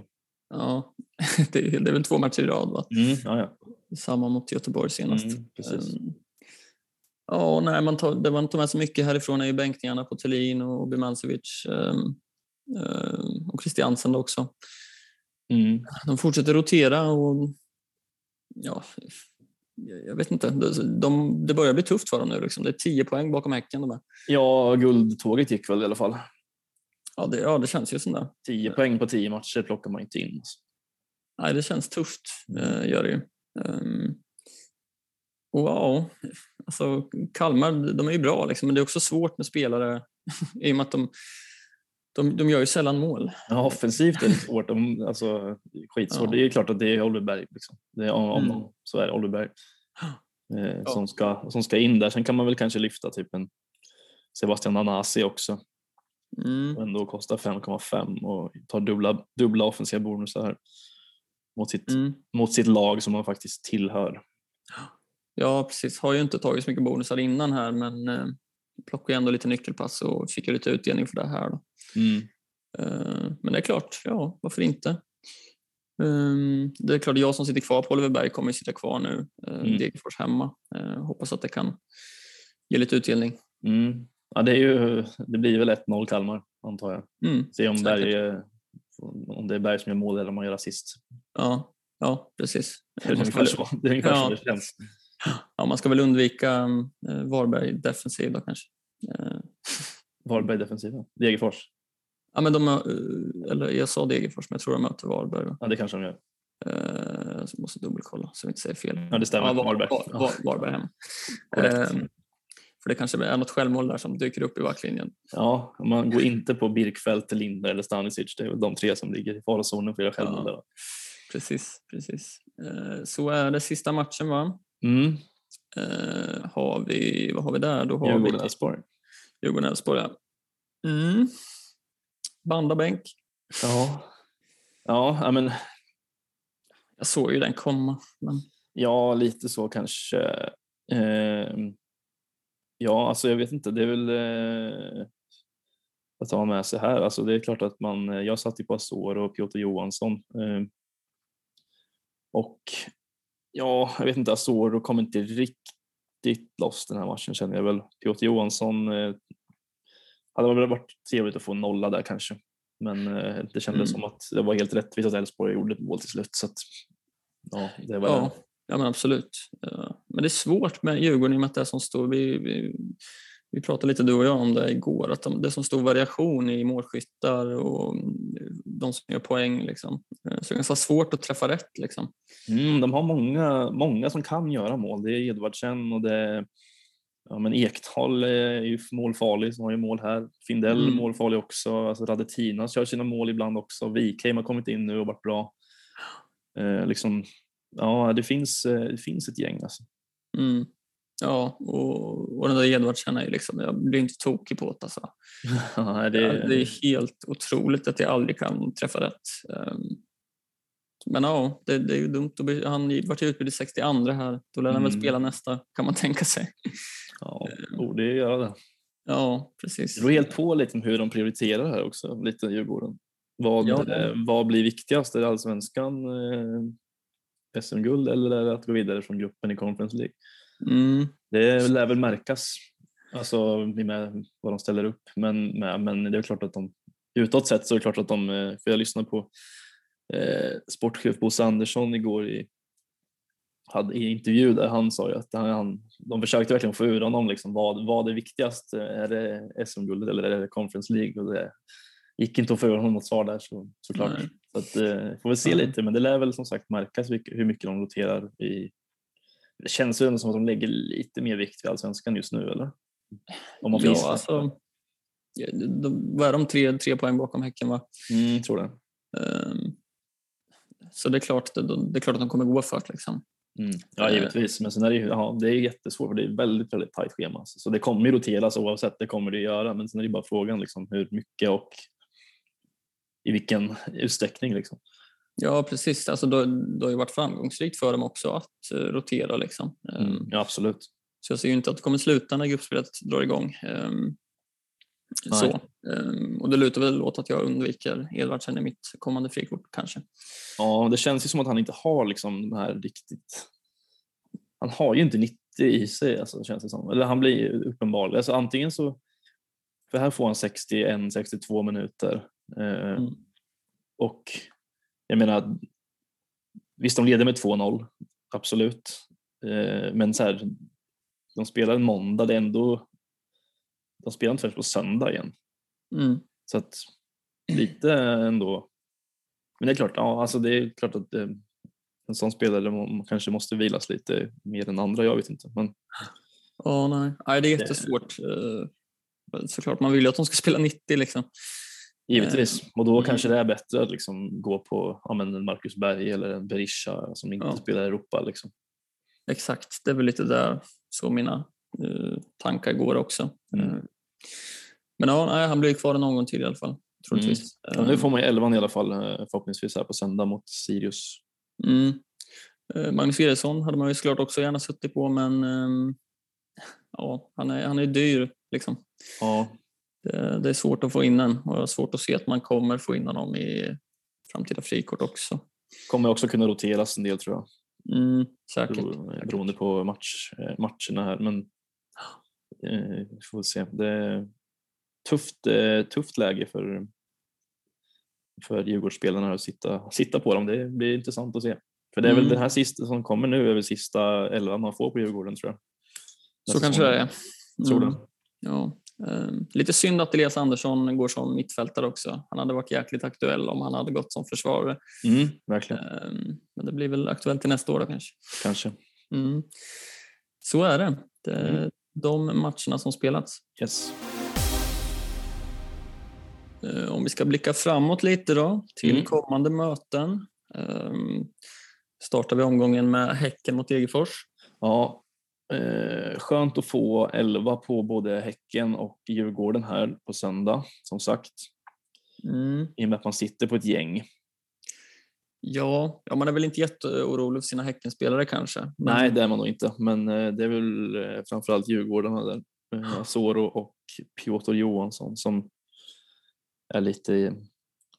ja. Det, är, det är väl två matcher i rad va? Mm, ja, ja. Samma mot Göteborg senast. Mm, precis. Ja, nej, man tar, det man tar med sig mycket härifrån är ju bänkningarna på Thelin och Birmancevic um, och Christiansen också. Mm. De fortsätter rotera och ja, jag vet inte. De, de, det börjar bli tufft för dem nu. Liksom. Det är 10 poäng bakom Häcken. De är. Ja, guldtåget gick väl i alla fall. Ja, det, ja, det känns ju sådär. 10 poäng på 10 matcher plockar man inte in. alltså. Nej, det känns tufft, eh, gör det ju. Och ja, alltså Kalmar, de är ju bra liksom, men det är också svårt med spelare i och med att de, de, de gör ju sällan mål. Ja, offensivt är det svårt. De, alltså, skitsvårt. Ja. Det är klart att det är Oliver Berg. Liksom. Det är, om, Mm. om, så är det Oliver Berg. Eh, Ja. som, ska, som ska in där. Sen kan man väl kanske lyfta typ en Sebastian Anasi också. Mm. Och ändå kostar 5,5 och tar dubbla, dubbla offensiva bonusar här. Mot sitt, Mm. mot sitt lag som man faktiskt tillhör. Ja, precis. Har ju inte tagit så mycket bonusar innan här, men eh, plockade ändå lite nyckelpass och fick lite utdelning för det här. Då. Mm. Eh, men det är klart, ja, varför inte? Ehm, det är klart, jag som sitter kvar på Oliver Berg kommer sitta kvar nu. Uh, Mm. Degerfors hemma. Eh, hoppas att det kan ge lite utdelning. Mm. Ja, det, är ju, det blir väl 1-0 Kalmar antar jag. Mm. Se om, Säkert. Berg, eh, om det är Berg som gör mål eller om man gör assist. Ja, ja, precis. Det är ungefär så det, är ungefär Ja. så det känns. ja, man ska väl undvika Varberg defensiv då kanske. Eh, Varberg defensiva. Degerfors. Ja, men de, eh, eller jag sa Degerfors, men jag tror de möter Varberg. Då. Ja, det kanske de gör. Eh, så måste dubbelkolla så vi inte säger fel. Ja, det stämmer. Ja, var, Varberg. Var, var, Varberg hem. Korrekt. Eh, för det kanske är något självmål där som dyker upp i backlinjen. Ja, man går inte på Birkfeldt, Linder eller Stanisic. Det är väl de tre som ligger i farozonen för göra självmål. där. Precis, precis. Eh, så är det sista matchen va? Mm. Har vi, vad har vi där? Då har Djurgården, vi Elfsborg. Djurgården Elfsborg. Ja. Mm. Banda bänk. Ja. Ja, men Jag såg ju den komma. Men... ja, lite så kanske. Eh, ja, alltså jag vet inte. Det är väl eh, att ha med sig här. Alltså det är klart att man, jag satt ju på Azor och Piotr Johansson. Eh, och ja, jag vet inte, Azor kom inte riktigt loss den här matchen känner jag väl. Piotr Johansson eh, hade väl varit trevligt att få en nolla där kanske. Men eh, det kändes Mm. som att det var helt rättvist att Elfsborg gjorde ett mål till slut. Så att, ja, det var Ja, ja, men absolut. Eh, Men det är svårt med Djurgården i och med att det som står. Vi, vi, vi pratade lite du och jag om det igår, att de, det är så stor variation i målskyttar och de som gör poäng. Liksom. Så det är ganska svårt att träffa rätt. Liksom. Mm, de har många, många som kan göra mål. Det är Edvardsen och det är ja, men Ekdal är ju målfarlig, som har ju mål här. Findell mm. målfarlig också. Alltså Radetina kör sina mål ibland också. Wikheim har kommit in nu och varit bra. Eh, liksom, ja, det finns, eh, det finns ett gäng alltså. Mm. Ja, och, och den där Edvardsen är ju liksom, jag blir inte tokig på det alltså. ja, det... det är helt otroligt att jag aldrig kan träffa rätt. Ehm, men ja, det, det är ju dumt. Han vart utbytt i 62 här. Då lär han mm. väl spela nästa, kan man tänka sig. Ja, borde göra det. Ja, precis. Det beror helt på lite hur de prioriterar här också, lite Djurgården. Vad, ja. vad blir viktigast? Är det allsvenskan, eh, SM-guld eller är det att gå vidare från gruppen i Conference League? Mm. Det lär väl märkas alltså, med vad de ställer upp. Men, med, men det är klart att de utåt sett så är det klart att de, eh, för jag lyssnade på eh, sportchef Bosse Andersson igår i, hade, i intervju där han sa ju att han, de försökte verkligen få ur honom liksom, vad, vad är viktigast, är det SM-guldet eller är det Conference League? Och det gick inte att få ur honom något svar där så, såklart. Nej. Så att, eh, får vi se lite men det lär väl som sagt märkas hur mycket de roterar i det känns ju ändå som att de lägger lite mer vikt vid allsvenskan just nu eller? Om man ja, alltså, de, vad är de? Tre, tre poäng bakom Häcken va? Mm, tror det. Um, så det är, klart, det, det, är klart att de kommer gå för det. Liksom. Mm. Ja, givetvis. Men sen är det, ja, det är jättesvårt för det är väldigt, väldigt tajt schema. Så det kommer ju roteras oavsett, det kommer det göra. Men sen är det bara frågan liksom, hur mycket och i vilken utsträckning. Liksom. Ja, precis. Alltså, det, det har ju varit framgångsrikt för dem också att uh, rotera. Liksom. Mm, ehm, ja, absolut. Så jag ser ju inte att det kommer sluta när gruppspelet drar igång. Så. Um, och det lutar väl åt att jag undviker Edvardsen i mitt kommande frikort kanske. Ja, det känns ju som att han inte har liksom de här riktigt... Han har ju inte 90 i sig, alltså, känns det som. Eller han blir uppenbarligen... Alltså, antingen så... För här får han 61-62 minuter. Uh, mm. Och jag menar, visst de leder med 2-0, absolut. Eh, men så här, de spelar en måndag, det är ändå, de spelar inte förrän på söndag igen. Mm. Så att lite ändå. Men det är klart, ja, alltså det är klart att eh, en sån spelare kanske måste vilas lite mer än andra, jag vet inte. Men... Oh, nej. nej, det är jättesvårt. Det... Såklart, man vill ju att de ska spela 90 liksom. Givetvis, och då mm. kanske det är bättre att liksom gå på ja, men Marcus Berg eller en Berisha som inte ja. spelar i Europa. Liksom. Exakt, det är väl lite där så mina uh, tankar går också. Mm. Men ja, nej, han blir kvar någon gång till i alla fall. Troligtvis. Mm. Ja, nu får man ju elvan i alla fall förhoppningsvis här på söndag mot Sirius. Mm. Uh, Magnus Eriksson hade man ju såklart också gärna suttit på men um, ja, han är, han är dyr. Liksom. Ja, det, det, är svårt att få in den och det är svårt att se att man kommer få in honom i framtida frikort också. Kommer också kunna roteras en del tror jag. Mm, säkert. beroende på match, eh, matcherna här men eh, får se. Det är tufft, eh, tufft läge för, för Djurgårdsspelarna att sitta, sitta på dem. Det blir intressant att se. För det är mm. väl den här sista som kommer nu väl sista elvan man får på Djurgården tror jag. Så kanske det är. Tror mm. Ja. Ehm, lite synd att Elias Andersson går som mittfältare också. Han hade varit jäkligt aktuell om han hade gått som försvarare. Mm, verkligen. Ehm, men det blir väl aktuellt till nästa år då kanske. Kanske. Mm. Så är det. det mm. De matcherna som spelats. Yes. Ehm, om vi ska blicka framåt lite då till mm. kommande möten. Startar vi omgången med Häcken mot Degerfors. Ja, Eh, skönt att få 11 på både Häcken och Djurgården här på söndag, som sagt. Mm. I och med att man sitter på ett gäng. Ja, ja man är väl inte jätteorolig för sina Häckenspelare kanske? Men... Nej, det är man nog inte, men eh, det är väl eh, framförallt Djurgården där. Eh, Soro och Piotr Johansson som är lite,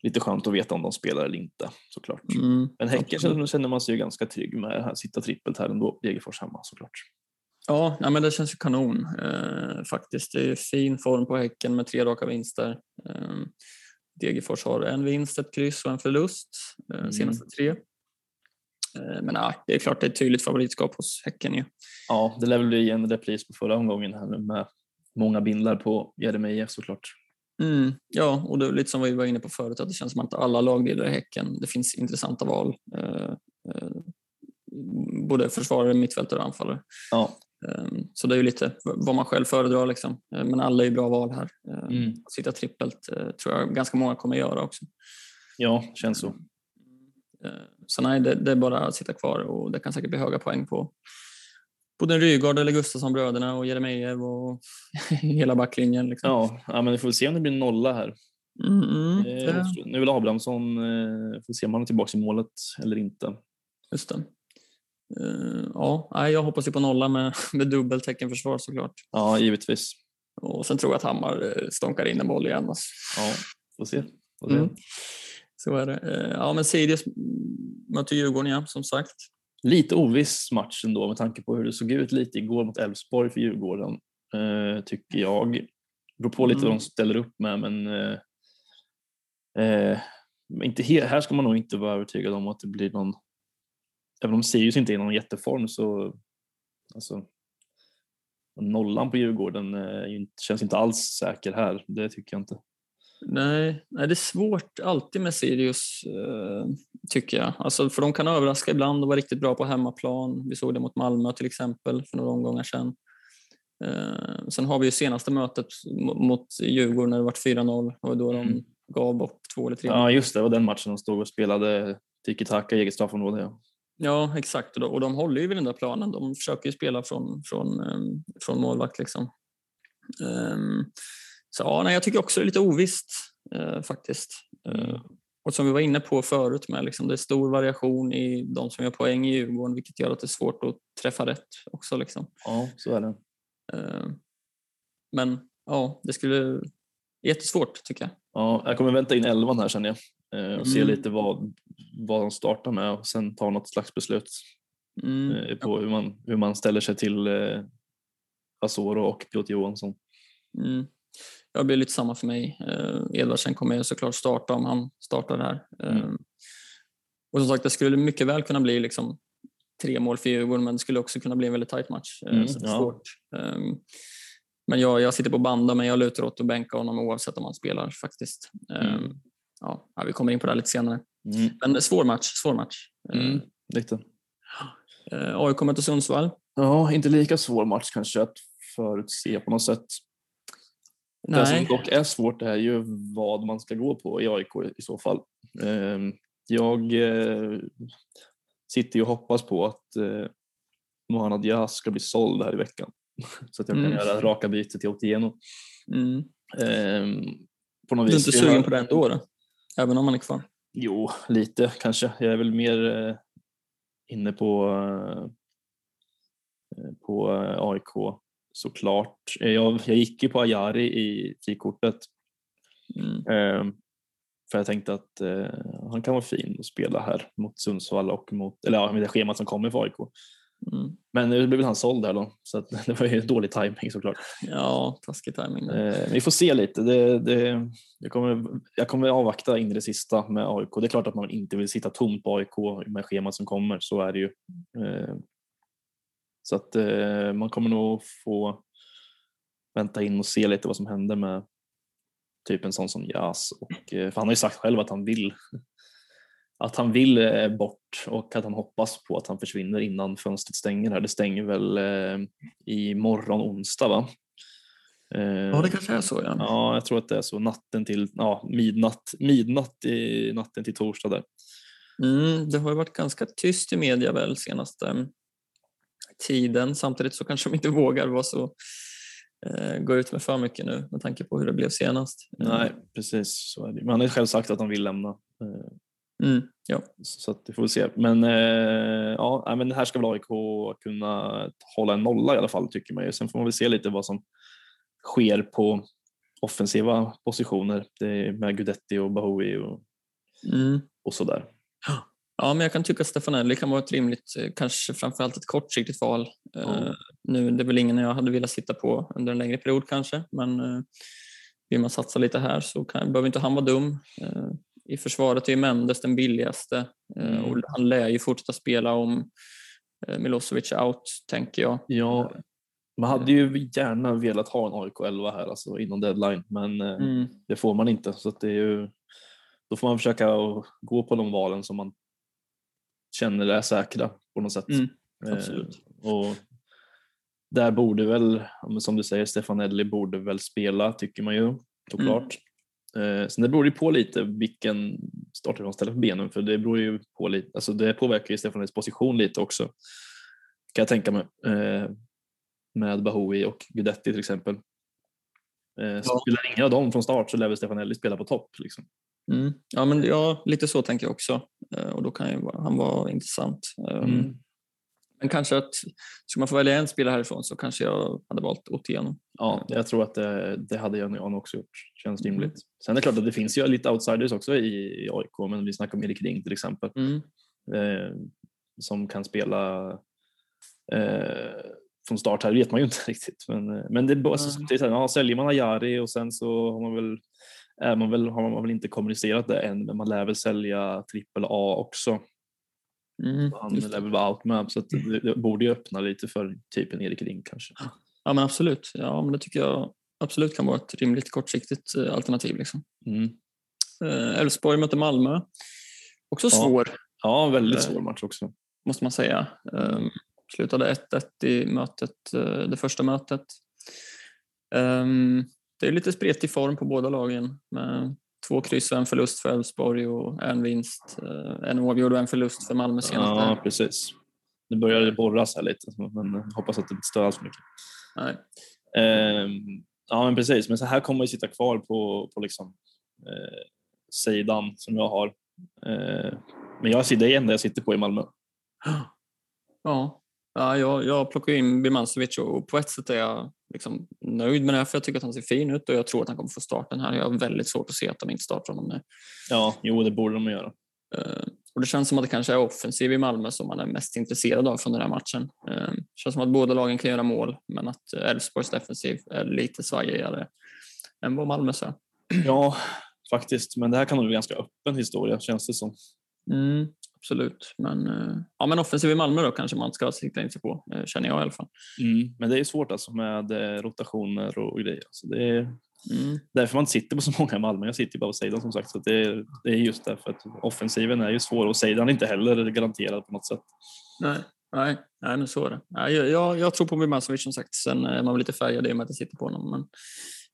lite skönt att veta om de spelar eller inte såklart. Mm, men Häcken absolut. känner man sig ju ganska trygg med att sitta trippelt här ändå, Degerfors hemma såklart. Ja, nej, men det känns ju kanon eh, faktiskt. Det är fin form på Häcken med tre raka vinster. Eh, Degerfors har en vinst, ett kryss och en förlust eh, mm. senaste tre. Eh, men ja, det är klart det är ett tydligt favoritskap hos Häcken ju. Ja, det lär väl bli en repris på förra omgången här nu med många bindlar på Jeremejeff såklart. Mm, ja, och det är lite som vi var inne på förut, att det känns som att alla lagdelar i Häcken, det finns intressanta val. Eh, eh, både försvarare, mittfältare och anfallare. Ja. Eh, så det är ju lite vad man själv föredrar. Liksom. Eh, men alla är ju bra val här. Eh, Mm. Att sitta trippelt eh, tror jag ganska många kommer göra också. ja, känns så. Eh, Så nej, det, det är bara att sitta kvar och det kan säkert bli höga poäng på både Rygaard eller Gustafsson-bröderna och Jeremejeff och hela backlinjen. Liksom. Ja, ja, men vi får se om det blir nolla här. Mm, mm, Eh, det, Nu väl Abrahamsson, eh, får se om han är tillbaka i målet eller inte. just det. Eh, ja, jag hoppas ju på nolla med, med dubbelteckenförsvar såklart. Ja, givetvis. Och sen tror jag att Hammar eh, stånkar in en boll igen. Alltså. Ja, får se. Får se. Mm. Så är det. Eh, Ja, men Sirius möter Djurgården, ja, som sagt. Lite oviss match ändå med tanke på hur det såg ut lite igår mot Elfsborg för Djurgården, tycker jag. Det beror på lite vad Mm. de ställer upp med, men eh, inte här ska man nog inte vara övertygad om att det blir någon, även om Sirius inte är i någon jätteform så alltså, nollan på Djurgården eh, känns inte alls säker här, det tycker jag inte. Nej, nej, det är svårt alltid med Sirius, eh, tycker jag. Alltså, för de kan överraska ibland och vara riktigt bra på hemmaplan. Vi såg det mot Malmö till exempel för några omgångar sedan. Eh, sen har vi ju senaste mötet mo- mot Djurgården när det var 4-0 och då de Mm. gav bort två eller tre Ja just det, det var den matchen de stod och spelade tiki-taka i eget straffområde. Ja. Ja, exakt. Och de, och de håller ju vid den där planen. De försöker ju spela från, från, ehm, från målvakt. Liksom. Ehm, så ja, nej, jag tycker också det är lite ovisst eh, faktiskt. Eh, Mm. och som vi var inne på förut, med, liksom, det är stor variation i de som gör poäng i Djurgården vilket gör att det är svårt att träffa rätt också. Liksom. ja, så är det. Ehm, men ja, det skulle... Jättesvårt tycker jag. Ja, jag kommer vänta in elvan här känner jag och se Mm. lite vad, vad de startar med och sen ta något slags beslut Mm. eh, på hur man, hur man ställer sig till eh, Asoro och Piotr Johansson. Mm. Jag blir lite samma för mig. Eh, Edvardsen kommer ju såklart starta om han startar här. Mm. Eh, och som sagt, det skulle mycket väl kunna bli liksom tre mål för Djurgården, men det skulle också kunna bli en väldigt tajt match. Eh, Mm, så det är ja. svårt. Eh, men jag, jag sitter på banda, men jag lutar åt att bänka honom oavsett om han spelar faktiskt. Eh, Mm. Ja, vi kommer in på det lite senare. Mm. Men svår match. Svår match. Eh, Mm. Lite. eh, AIK möter Sundsvall. Ja, inte lika svår match kanske att förutse på något sätt. Det som Nej. dock är svårt är ju vad man ska gå på i AIK i så fall. Ehm, Jag eh, sitter ju och hoppas på att eh, Mohanad Diaz ska bli såld här i veckan så att jag kan Mm. göra raka byte till Otieno. Mm. Ehm, På något Du är vis. inte sugen på det ändå? Då? Även om han är kvar? Jo, lite kanske. Jag är väl mer eh, inne på, eh, på eh, AIK såklart. Jag, jag gick ju på Ajari i frikortet Mm. eh, för jag tänkte att han kan vara fin att spela här mot Sundsvall och mot, eller ja, med det schemat som kommer för AIK. Mm. Men nu blev han såld här då, så det var ju dålig timing såklart. Ja, taskig timing. där. Eh, vi får se lite. Det, det, jag, kommer, jag kommer avvakta in i det sista med AIK. Det är klart att man inte vill sitta tomt på AIK med schemat som kommer, så är det ju. Eh, så att eh, man kommer nog få vänta in och se lite vad som händer med typ en sån som Jas. Och, eh, för han har ju sagt själv att han vill att han vill eh, bort och att han hoppas på att han försvinner innan fönstret stänger här. Det stänger väl eh, imorgon onsdag va? Eh, Ja, det kanske är så. Ja. Ja, jag tror att det är så. Natten till ja, midnatt, midnatt i natten till torsdag där. Mm, det har ju varit ganska tyst i media väl senaste tiden. Samtidigt så kanske de inte vågar vara så, eh, gå ut med för mycket nu med tanke på hur det blev senast. Nej, precis. Så är det. Men han har själv sagt att han vill lämna. Mm, ja. Så att vi får se. Men, eh, ja, men här ska väl AIK kunna hålla en nolla i alla fall tycker man ju. Sen får man väl se lite vad som sker på offensiva positioner. Det är med Gudetti och Bahoui och, Mm. och sådär. ja, men jag kan tycka att Stefanelli kan vara ett rimligt, eh, kanske framförallt ett kortsiktigt val. Eh, Ja. nu, det är väl ingen jag hade velat sitta på under en längre period kanske, men eh, vill man satsa lite här så kan, behöver inte han vara dum. Eh, I försvaret är ju Mendes den billigaste eh, Mm. och han lär ju fortsätta spela om eh, Milosevic out, tänker jag. Ja, Man hade ju gärna velat ha en AIK 11 här alltså innan deadline men eh, Mm. det får man inte så det är ju då får man försöka gå på de valen som man känner är säkra på något sätt. Mm, Eh, absolut. och där borde väl, som du säger, Stefanelli borde väl spela tycker man ju såklart. Eh, sen det beror ju på lite vilken startare de ställer på benen för det beror ju på lite, alltså det påverkar ju Stefanellis position lite också. Kan jag tänka mig. Eh, med Bahoui och Guidetti till exempel. Eh, så Ja. spelar ingen av dem från start så lär väl Stefanelli spela på topp. Liksom. Mm. Ja, men ja, lite så tänker jag också. Eh, Och då kan ju han vara intressant. Um, Mm. Men kanske att, ska man få välja en spelare härifrån så kanske jag hade valt Otieno. Ja, jag tror att det, det hade jag nog också gjort. Känns Mm. rimligt. Sen är det klart att det finns ju lite outsiders också i, i AIK, men vi snackar om Erik Ring till exempel. Mm. Eh, som kan spela eh, från start här, vet man ju inte riktigt. Men, eh, men det, är bara- Mm. samtidigt, ja, säljer man Ajari och sen så har man väl, är man väl, har man väl inte kommunicerat det än, men man lär väl sälja trippel A också. Mm. Han lär väl vara out med, så att det, det borde ju öppna lite för typen Erik Ring kanske. Ja, men absolut. Ja, men det tycker jag absolut kan vara ett rimligt kortsiktigt eh, alternativ. Liksom. Mm. Eh, Elfsborg möter Malmö. Också Ja. svår, Ja, väldigt Eh, svår match också. måste man säga. Um, slutade 1-1 i mötet, det första mötet. Ehm, det är lite spretig form på båda lagen med två kryss och en förlust för Elfsborg och en vinst, eh, en oavgjord och en förlust för Malmö senast. Ja, precis. Nu börjar det borras här lite, men hoppas att det inte stör alls mycket. Nej. Ehm, ja, men precis. Men så här kommer man ju sitta kvar på, på liksom, eh, sidan som jag har. Eh, men jag, det är det enda jag sitter på i Malmö. Ja, ja jag, jag plockar in Birmancevic och på ett sätt är jag liksom nöjd med det här för jag tycker att han ser fin ut och jag tror att han kommer få starten här. Jag har väldigt svårt att se att de inte startar honom nu. Ja, jo, det borde de göra. Eh, och det känns som att det kanske är offensiv i Malmö som man är mest intresserad av från den här matchen. Eh, Det känns som att båda lagen kan göra mål men att Elfsborgs defensiv är lite svajigare än vad Malmös är. Ja, faktiskt. Men det här kan nog bli en ganska öppen historia, känns det som. Mm, absolut, men, eh, ja, men offensiv i Malmö då kanske man ska sikta in sig på, eh, känner jag i alla fall. Mm. Men det är svårt alltså med eh, rotationer och grejer. Så det är Mm. därför man inte sitter på så många i Malmö. Jag sitter ju bara på sidan som sagt. Så det, är, det är just därför att offensiven är ju svår och sidan är inte heller garanterad på något sätt. Nej, nej, nej, men så är det. Nej, jag, jag, tror på Birmancevic som sagt. Sen är man lite färgad i och med att jag sitter på honom. Men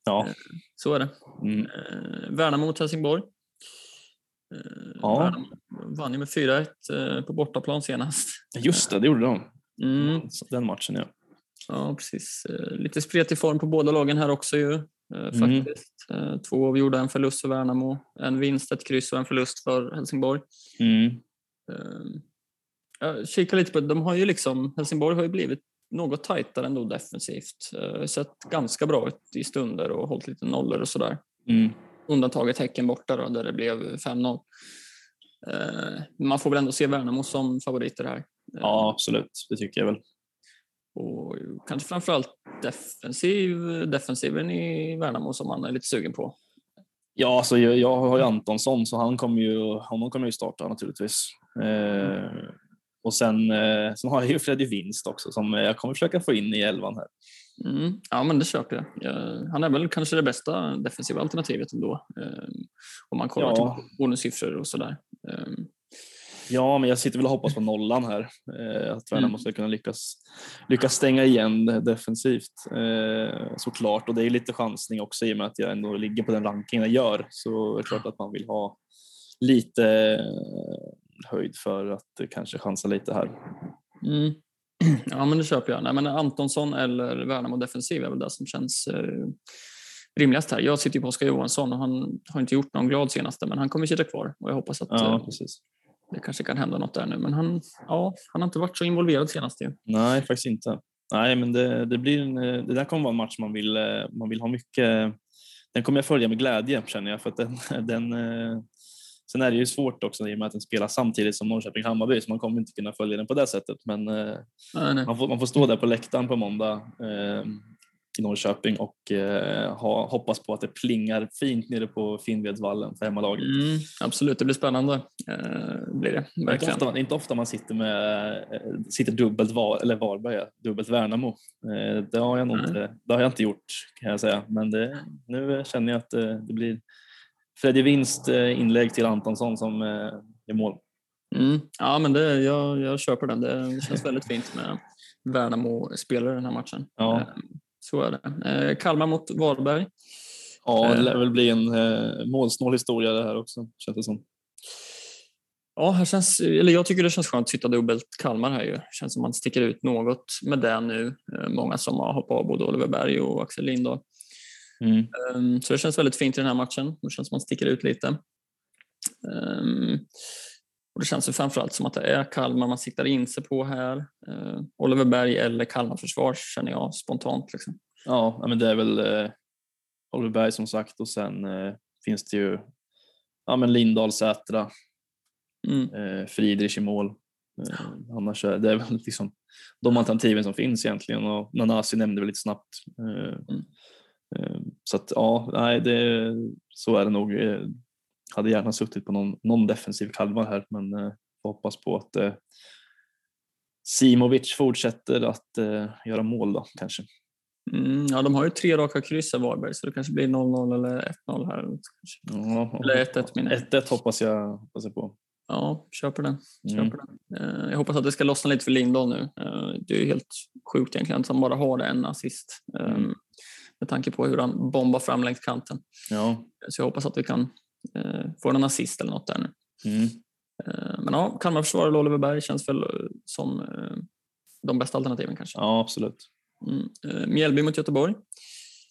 Ja. så är det. Mm. Värnamo mot Helsingborg. Eh, Ja. Vann ju med 4-1 eh, på bortaplan senast. Just det, det gjorde de. Mm. Den matchen ja. Ja, precis. Eh, Lite spretig form på båda lagen här också ju. Mm. Faktiskt. Eh, Två avgjorda, en förlust för Värnamo. En vinst, ett kryss och en förlust för Helsingborg. Mm. Eh, Jag kikar lite på de har ju liksom, Helsingborg har ju blivit något tajtare ändå defensivt. Sett ganska bra ut i stunder och hållit lite nollor och sådär. Mm. Undantaget Häcken borta då, där det blev 5-0. Eh, Man får väl ändå se Värnamo som favoriter här. Ja, absolut. Det tycker jag väl. Och kanske framförallt defensiv, defensiven i Värnamo som man är lite sugen på. Ja, alltså jag, jag har ju Antonsson så han kommer ju, honom kommer ju starta naturligtvis. Eh, och sen, eh, sen har jag ju Freddy Winst också som jag kommer försöka få in i elvan här. Mm. Ja, men det köper jag. Han är väl kanske det bästa defensiva alternativet ändå. Eh, om man kollar Ja. till bonussiffror och sådär. Eh, Ja, men jag sitter väl och hoppas på nollan här. Eh, att Värnamo Mm. ska kunna lyckas, lyckas stänga igen defensivt eh, såklart. Och det är lite chansning också i och med att jag ändå ligger på den rankingen jag gör. Så är det klart att man vill ha lite höjd för att kanske chansa lite här. Mm. Ja, men det köper jag. Nej, men Antonsson eller Värnamo defensiv är väl det som känns eh, rimligast här. Jag sitter ju på Oskar Johansson och han har inte gjort någon glad senaste, men han kommer sitta kvar och jag hoppas att Ja, eh, precis. det kanske kan hända något där nu. Men han, ja, han har inte varit så involverad senast ju. Nej, faktiskt inte. Nej, men det, det, blir en, eh, det där kommer vara en match man vill, eh, man vill ha mycket. Den kommer jag följa med glädje känner jag för att den, den Sen är det ju svårt också i och med att den spelar samtidigt som Norrköping-Hammarby så man kommer inte kunna följa den på det sättet. Men eh, Nej, nej. man, får, man får stå där på läktaren på måndag eh, i Norrköping och eh, ha, hoppas på att det plingar fint nere på Finnvedsvallen för hemmalaget. Mm, absolut, det blir spännande. Eh, blir det, är inte ofta, inte ofta man sitter med eh, sitter dubbelt var, eller Varberg, dubbelt Värnamo. Eh, det, har jag inte, det har jag inte gjort kan jag säga, men det, nu känner jag att det, det blir Freddy Winst eh, inlägg till Antonsson som eh, är mål. Mm. Ja, men det, jag, jag köper den. Det känns väldigt fint med Värnamo-spelare den här matchen. Ja. Eh, så är det. Kalmar mot Varberg. Ja, det lär väl bli en målsnål historia det här också, känns det som. Ja, här känns, eller jag tycker det känns skönt att sitta dubbelt Kalmar här. Ju. känns som man sticker ut något med det nu. Många som har hoppat av både Oliver Berg och Axel Lindahl. Mm. Um, så det känns väldigt fint i den här matchen. Det känns som att man sticker ut lite. Um, och det känns ju framförallt som att det är Kalmar man siktar in sig på här. Uh, Oliver Berg eller Kalmar försvar känner jag spontant. Liksom. Ja, men det är väl eh, Oliver Berg som sagt och sen eh, finns det ju ja, men Lindahl, Sätra, mm. eh, Friedrich i mål. Eh, annars är det väl liksom de alternativen som finns egentligen och Nanasi nämnde väl lite snabbt. Mm. Eh, så att ja, nej, det, så är det nog. Jag eh, hade gärna suttit på någon, någon defensiv Kalmar här men eh, hoppas på att eh, Simovic fortsätter att eh, göra mål då kanske. Mm, ja, de har ju tre raka kryss av Varberg så det kanske blir 0-0 eller 1-0 här. Ja, eller 1-1 menar jag. 1-1 hoppas jag, hoppas jag på. Ja, köper den. Mm. Köper den. Eh, jag hoppas att det ska lossna lite för Lindahl nu. Det är ju helt sjukt egentligen att han bara har en assist. Mm med tanke på hur han bombar fram längs kanten. Ja. Så jag hoppas att vi kan eh, få en assist eller något där nu. Mm. Eh, men ja, Kalmar försvar och Oliver Berg känns väl eh, som eh, de bästa alternativen kanske. Ja, absolut. Mm. Eh, Mjällby mot Göteborg.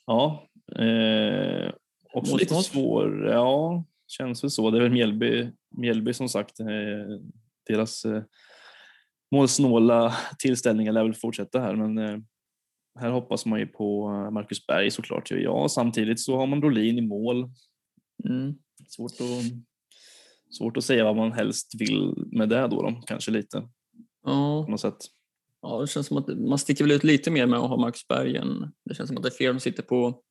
Ja, eh, också lite svår. Ja, känns väl så. Det är väl Mjällby, Mjällby som sagt. Eh, deras målsnåla tillställningar lär väl fortsätta här, men här hoppas man ju på eh, Marcus Berg såklart. Ja, samtidigt så har man Brolin i mål. Mm. Svårt, att, svårt att säga vad man helst vill med det då, då kanske lite. Ja. På något sätt. Ja, det känns som att man sticker väl ut lite mer med att ha Marcus Berg än det känns som att det är fler som sitter på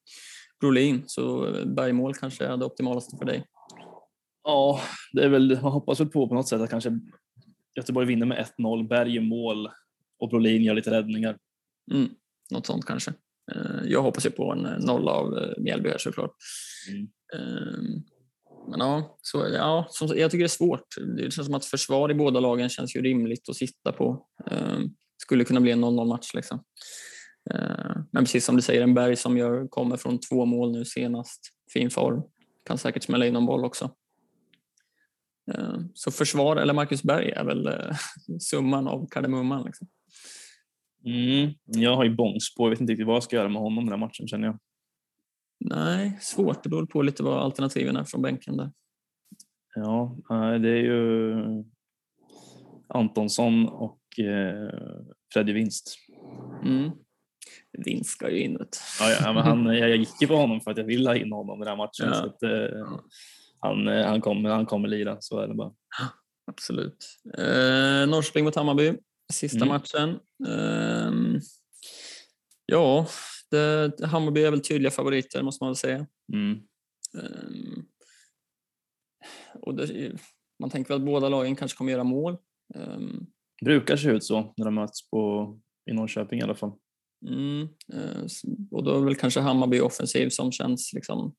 Brolin så Bergmål kanske är det optimalaste för dig. Ja, det är väl, man hoppas väl på på något sätt att kanske Göteborg vinner med 1-0, Berg i mål och Brolin gör lite räddningar. Mm. Något sånt kanske. Eh, jag hoppas ju på en eh, nolla av eh, Mjällby här såklart. Mm. Ehm, men ja, så, ja jag tycker det är svårt. Det känns som att försvar i båda lagen känns ju rimligt att sitta på. Ehm, skulle kunna bli en 0-0 match. Liksom. Ehm, men precis som du säger, en Berg som gör, kommer från två mål nu senast. Fin form. Kan säkert smälla in någon boll också. Så försvar eller Marcus Berg är väl summan av kardemumman. Liksom. Mm, jag har ju bångspår, jag vet inte riktigt vad jag ska göra med honom den här matchen känner jag. Nej, svårt. Det beror på lite vad alternativen är från bänken där. Ja, det är ju Antonsson och eh, Freddy Winst. Mm. Vinst ska ju in. Ja, ja, men han, jag gick ju på honom för att jag ville ha in honom i den här matchen. Ja. Så att, eh, han, eh, han, kommer, han kommer lira, så är det bara. Absolut. Eh, Norrköping mot Hammarby sista mm. matchen. Um, ja, det, Hammarby är väl tydliga favoriter måste man väl säga. Mm. Um, och det, man tänker väl att båda lagen kanske kommer göra mål. Um, brukar se ut så när de möts på, i Norrköping i alla fall. Mm, uh, och då är väl kanske Hammarby offensiv som känns liksom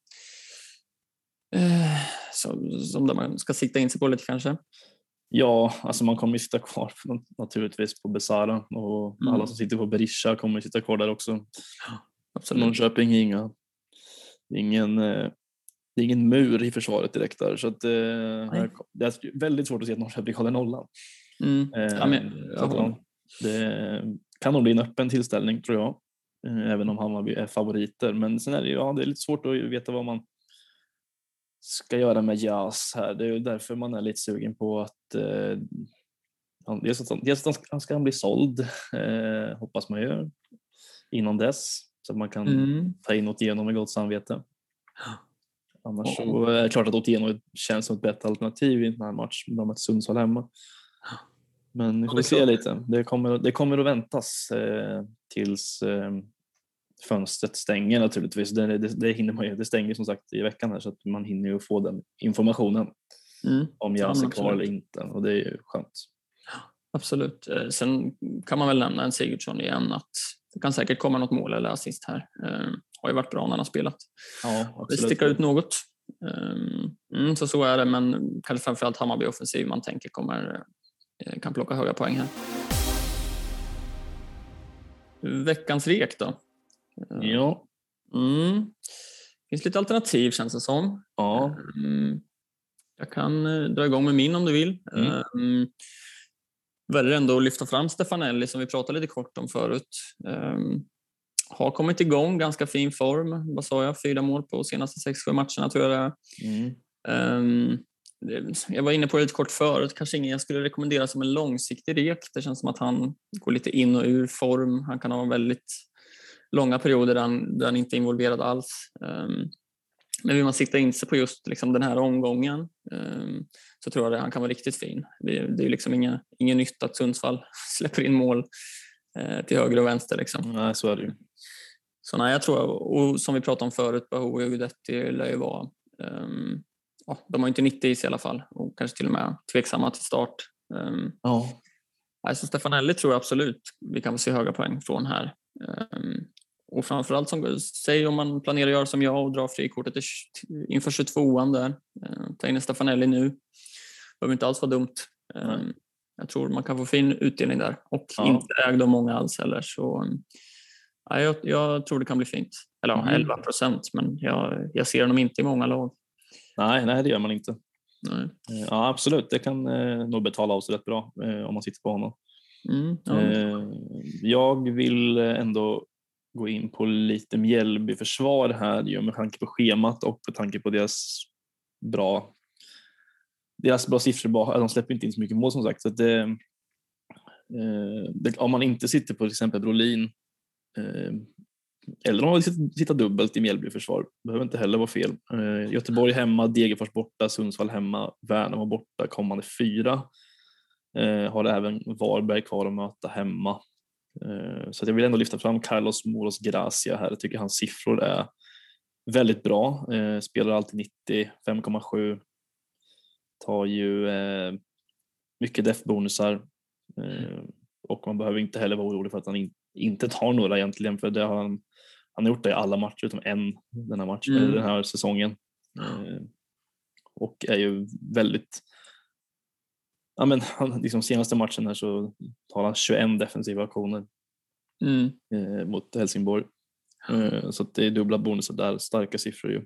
uh, som, som där man ska sikta in sig på lite kanske. Ja, alltså man kommer ju sitta kvar naturligtvis på Besara och mm. alla som sitter på Berisha kommer ju sitta kvar där också. Absolut. Norrköping är inga, ingen, eh, det är ingen mur i försvaret direkt där så att, eh, det är väldigt svårt att se att Norrköping håller nollan. Mm. Ja, men, ja, det kan nog bli en öppen tillställning tror jag, eh, även om Hammarby är favoriter. Men sen är det, ja, det är lite svårt att veta vad man ska göra med Jas här. Det är ju därför man är lite sugen på att eh, dels att, dels att han ska bli såld, eh, hoppas man ju, innan dess så att man kan mm. ta in Otieno med gott samvete. Annars så är det klart att Otieno känns som ett bättre alternativ i den här matchen. De har Sundsvall hemma. Men vi får se lite. Det kommer, det kommer att väntas eh, tills eh, fönstret stänger naturligtvis. Det, det, det, hinner man ju, det stänger som sagt i veckan här så att man hinner ju få den informationen Mm. om Ja, Jas men är kvar eller inte och det är ju skönt. Absolut. Eh, Sen kan man väl nämna en Sigurdsson igen att det kan säkert komma något mål eller assist här. Eh, har ju varit bra när han har spelat. Ja, Det sticker ut något. Eh, Mm, så så är det, men kanske framförallt Hammarby offensiv man tänker kommer eh, kan plocka höga poäng här. Veckans rek då? Eh, Ja, Mm. finns lite alternativ känns det som. ja, Mm. Jag kan eh, dra igång med min om du vill. Mm. Mm. Väljer ändå att lyfta fram Stefanelli som vi pratade lite kort om förut. Um, har kommit igång, ganska fin form. Vad sa jag? Fyra mål på senaste 6-7 matcherna tror jag det är. mm. Det- jag var inne på det lite kort förut, kanske ingen jag skulle rekommendera som en långsiktig rek. Det känns som att han går lite in och ur form. Han kan ha väldigt långa perioder där han, där han inte är involverad alls. Ehm, men vill man sikta in sig på just liksom den här omgången ehm, så tror jag att han kan vara riktigt fin. Det, är- det är ju liksom inga, ingen nytta att Sundsvall släpper in mål eh, till höger och vänster. Liksom. Nej, så är det ju. Så nej, jag tror, och som vi pratade om förut, Bahou och Guidetti lär ju vara, ehm, ja, de har inte 90 i sig i alla fall och kanske till och med tveksamma till start. Um, Ja, alltså Stefanelli tror jag absolut vi kan få se höga poäng från här. Och framförallt, som, säg om man planerar att göra som jag och dra frikortet inför 22an där, uh, ta in Stefanelli nu. behöver inte alls vara dumt. Nej. jag tror man kan få fin utdelning där och Ja. inte ägd av många alls heller. Så, Ja, jag, jag tror det kan bli fint. Eller Mm. 11 procent, men jag, jag ser dem inte i många lag. nej, nej, det gör man inte. Nej. Eh, Ja, absolut. Det kan eh, nog betala av sig rätt bra eh, om man sitter på honom. Mm, ja. Eh, jag vill eh, ändå gå in på lite Mjällby-försvar här ju med tanke på schemat och med tanke på deras bra deras bra siffror. Alltså, de släpper inte in så mycket mål som sagt. Så att det, eh, det, om man inte sitter på till exempel Brolin eh, eller om man vill sitta, sitta dubbelt i Mjällby-försvar, behöver inte heller vara fel. Eh, Göteborg hemma, Degerfors borta, Sundsvall hemma, Värnamo borta kommande fyra. Eh, har även Varberg kvar att möta hemma. Eh, så att jag vill ändå lyfta fram Carlos Moros Gracia här. Jag tycker hans siffror är väldigt bra. Eh, spelar alltid 90, 5,7. Tar ju eh, mycket def-bonusar. Eh, och man behöver inte heller vara orolig för att han in, inte tar några egentligen för det har han, han har gjort det i alla matcher utom en den här, matchen, Mm. den här säsongen. Eh, och är ju väldigt Ja, men han, liksom senaste matchen här så tar han 21 defensiva aktioner Mm. eh, mot Helsingborg. Eh, så det är dubbla bonusar där, starka siffror ju.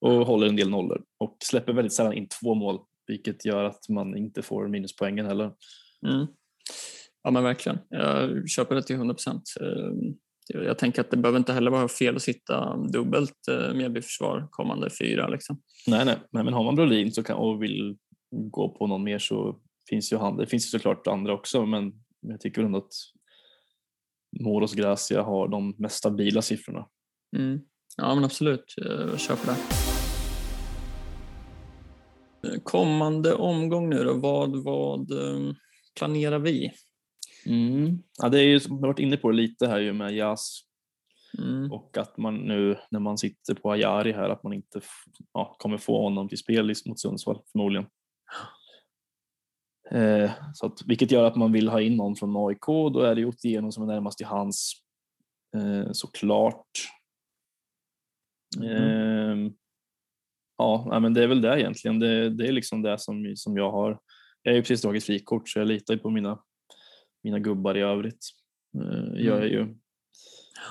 Och håller en del nollor och släpper väldigt sällan in två mål, vilket gör att man inte får minuspoängen heller. Mm. Ja men verkligen. Jag köper det till 100 procent. Jag tänker att det behöver inte heller vara fel att sitta dubbelt eh, Mjällby-försvar kommande fyra. Liksom. Nej, nej, nej, men har man Brolin så kan, och vill gå på någon mer så finns ju han. Det finns ju såklart andra också, men jag tycker ändå att Moros Gracia har de mest stabila siffrorna. Mm. Ja men absolut, jag köper det. Kommande omgång nu då, vad, vad eh, planerar vi? Mm. Ja, det är ju, jag har varit inne på det lite här ju med Jas Mm. och att man nu när man sitter på Ajari här att man inte ja, kommer få honom till spel mot Sundsvall förmodligen. Eh, så att, vilket gör att man vill ha in någon från AIK då är det Otieno som är närmast till hans eh, såklart. Eh, ja, nej, men det är väl det egentligen. Det, det är liksom det som, som jag har. Jag har ju precis dragit frikort så jag litar på mina, mina gubbar i övrigt. Eh, jag ju.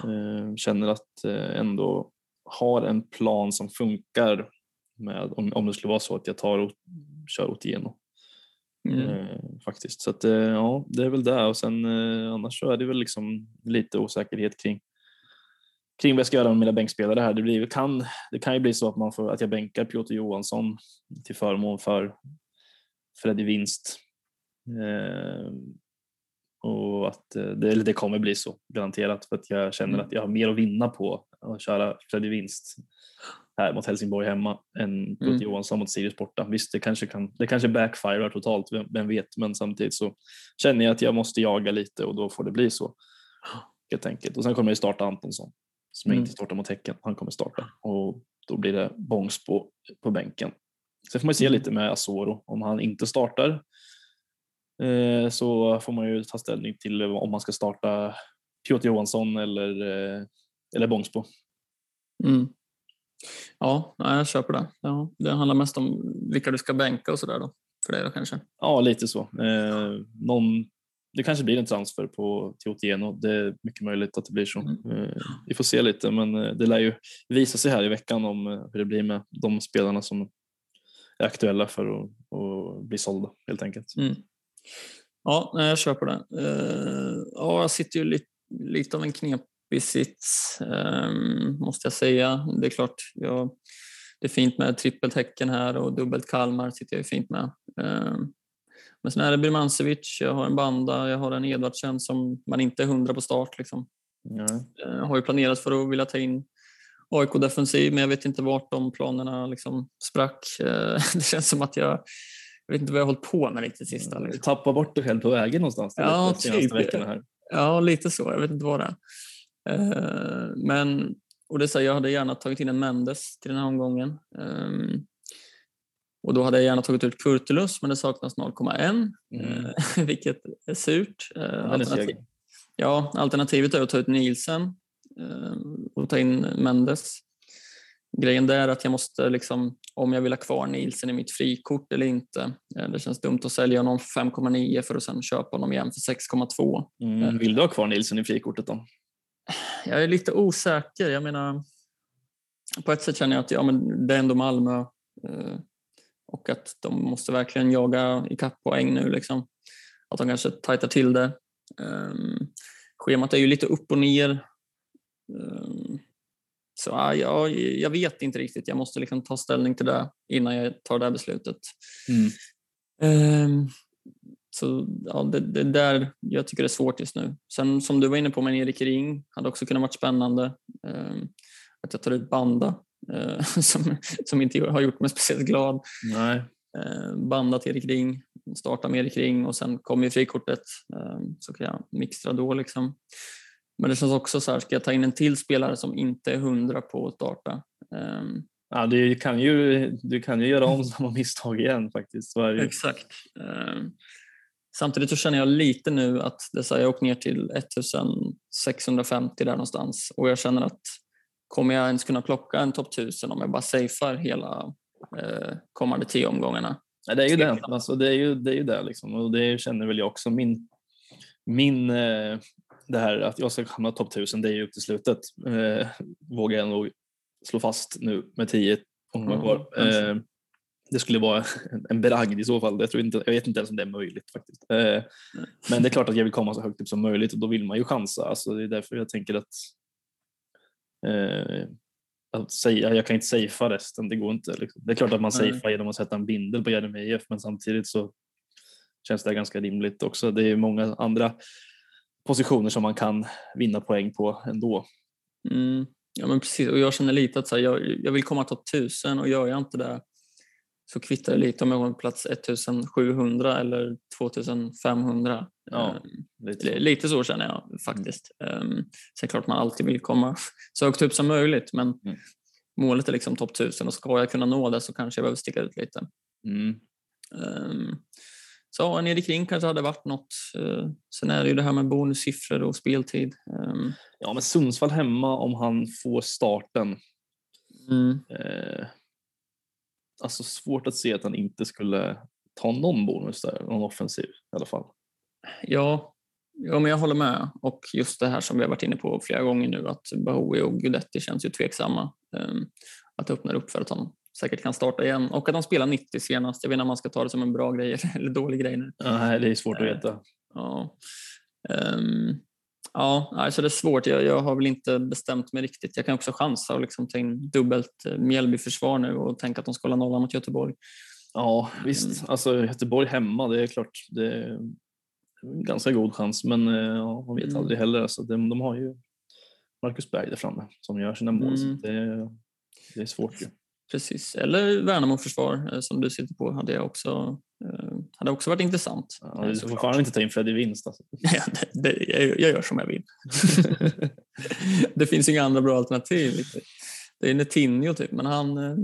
Eh, känner att eh, ändå har en plan som funkar med, om, om det skulle vara så att jag tar och kör Otieno. Mm. Eh, faktiskt. Så att, eh, ja, det är väl det och sen eh, annars så är det väl liksom lite osäkerhet kring kring vad jag ska göra med mina bänkspelare här. Det, blir, kan, det kan ju bli så att, man får, att jag bänkar Piotr Johansson till förmån för Freddy Winst. Eh, och att eh, det, eller det kommer bli så garanterat för att jag känner Mm. att jag har mer att vinna på att köra Freddy Winst här mot Helsingborg hemma än Piotr Mm. Johansson mot Sirius borta. Visst, det kanske, kan, det kanske backfirar totalt, vem, vem vet, men samtidigt så känner jag att jag måste jaga lite och då får det bli så. Helt enkelt. Och sen kommer jag starta Antonsson. som Mm. inte startar mot Häcken. Han kommer starta och då blir det Bångsbo på bänken. Sen får man se Mm. lite med Asoro. Om han inte startar så får man ju ta ställning till om man ska starta Piotr Johansson eller, eh, eller Bångsbo. Mm. Ja, jag köper det. Ja, det handlar mest om vilka du ska bänka och sådär då. För dig då kanske. Ja, lite så. Eh, någon, det kanske blir en transfer på till Otieno. Det är mycket möjligt att det blir så. Mm. Eh, vi får se lite, men eh, det lär ju visa sig här i veckan om eh, hur det blir med de spelarna som är aktuella för att, att bli sålda helt enkelt. Mm. Ja, jag köper det. Eh, ja, jag sitter ju lite, lite av en knepig sits, ehm, måste jag säga. Det är klart, jag, det är fint med trippelt Häcken här och dubbelt Kalmar sitter jag ju fint med. Ehm, men sen är det Birmancevic, jag har en Banda, jag har en Edvardsen som man inte är hundra på start. Liksom. Ja. Eh, Jag har ju planerat för att vilja ta in AIK defensiv, men jag vet inte vart de planerna liksom sprack. Eh, Det känns som att jag, jag vet inte vad jag har hållit på med riktigt sista. Du Liksom. tappar bort dig själv på vägen någonstans Ja, typ. här. Ja, lite så. Jag vet inte vad det är. Eh, Men, och det är så här, jag hade gärna tagit in en Mendes till den här omgången. Ehm, Och då hade jag gärna tagit ut Kurtulus, men det saknas 0,1, Mm. eh, vilket är surt. Eh, alternativ-. Ja, alternativet är att ta ut Nielsen och ta in Mendes. Grejen där är att jag måste, liksom, om jag vill ha kvar Nielsen i mitt frikort eller inte. Eh, det känns dumt att sälja honom för 5,9 för att sen köpa honom igen för 6,2. Mm. Vill du ha kvar Nilsson i frikortet då? Jag är lite osäker. Jag menar, på ett sätt känner jag att ja, men det är ändå Malmö eh, och att de måste verkligen jaga ikapp poäng nu. Liksom. Att de kanske tajtar till det. Um, schemat är ju lite upp och ner. Så ja, jag, vet inte riktigt. Jag måste liksom ta ställning till det innan jag tar det här beslutet. Mm. Ehm, så ja, det, det är där jag tycker det är svårt just nu. Sen som du var inne på med Erik Ring, hade också kunnat varit spännande. Ehm, att jag tar ut Banda, eh, som, som inte har gjort mig speciellt glad. Nej. Eh, banda till Erik Ring, starta med Erik Ring och sen kommer ju frikortet. Eh, så kan jag mixtra då liksom. Men det känns också så här, ska jag ta in en till spelare som inte är hundra på att starta? Ehm, Ja, du, kan ju, du kan ju göra om samma misstag igen faktiskt. Exakt. Ehm, Samtidigt så känner jag lite nu att det så här, jag åkt ner till 1650 där någonstans och jag känner att kommer jag ens kunna plocka en topp 1000 om jag bara safear hela eh, kommande tio omgångarna? Nej, det är ju det. Alltså, det är ju det, är ju det liksom. och det känner väl jag också. Min, min eh, det här att jag ska hamna topp 1000, det är ju upp till slutet. Eh, vågar jag nog slå fast nu med 10 omgångar kvar. kanske. Eh, det skulle vara en, bragd i så fall. Jag, tror inte, jag vet inte ens om det är möjligt faktiskt. Eh, men det är klart att jag vill komma så högt upp som möjligt och då vill man ju chansa. Alltså, det är därför jag tänker att, eh, att säga, jag kan inte safea resten, det går inte. Liksom. Det är klart att man safear genom att sätta en bindel på Jeremejeff men samtidigt så känns det ganska rimligt också. Det är många andra positioner som man kan vinna poäng på ändå. Mm. Ja men precis och jag känner lite att så här, jag, jag vill komma topp 1000 och gör jag inte det så kvittar det lite om jag kommer på plats 1700 eller 2500. Ja, Ehm, Lite Lite så känner jag faktiskt. Um, sen klart man alltid vill komma så högt upp som möjligt men Mm. målet är liksom topp 1000 och ska jag kunna nå det så kanske jag behöver sticka ut lite. Mm. Um, så en Erik Ring kanske hade varit något. Uh, sen är det ju det här med bonussiffror och speltid. Um, Ja, men Sundsvall hemma om han får starten. mm, Eh, alltså svårt att se att han inte skulle ta någon bonus där, någon offensiv i alla fall. ja, ja, men jag håller med. Och just det här som vi har varit inne på flera gånger nu att Bahoui och Gudetti känns ju tveksamma. Um, att det öppnar upp för att han säkert kan starta igen och att de spelar 90 senast. Jag vet inte om man ska ta det som en bra grej eller dålig grej nu. Nej, det är svårt att Eh, veta. Ja, Ehm, ja alltså det är svårt. Jag, jag har väl inte bestämt mig riktigt. Jag kan också chansa och liksom ta in dubbelt eh, Mjällby-försvar nu och tänka att de ska hålla nollan mot Göteborg. Ja, visst. Alltså Göteborg hemma, det är klart. Det är en ganska god chans, men eh, ja, man vet Mm. aldrig heller. Alltså, de, de har ju Marcus Berg där framme som gör sina mål. Så Mm. det, det är svårt ju. Precis. Eller Värnamo-försvar eh, som du sitter på hade, jag också, eh, hade också varit intressant. Ja, eh, du får såklart. fan inte ta in Freddy Vinst. Alltså. Ja, det, det, jag, jag gör som jag vill. det finns inga andra bra alternativ. Det är Netinho typ, men han, eh,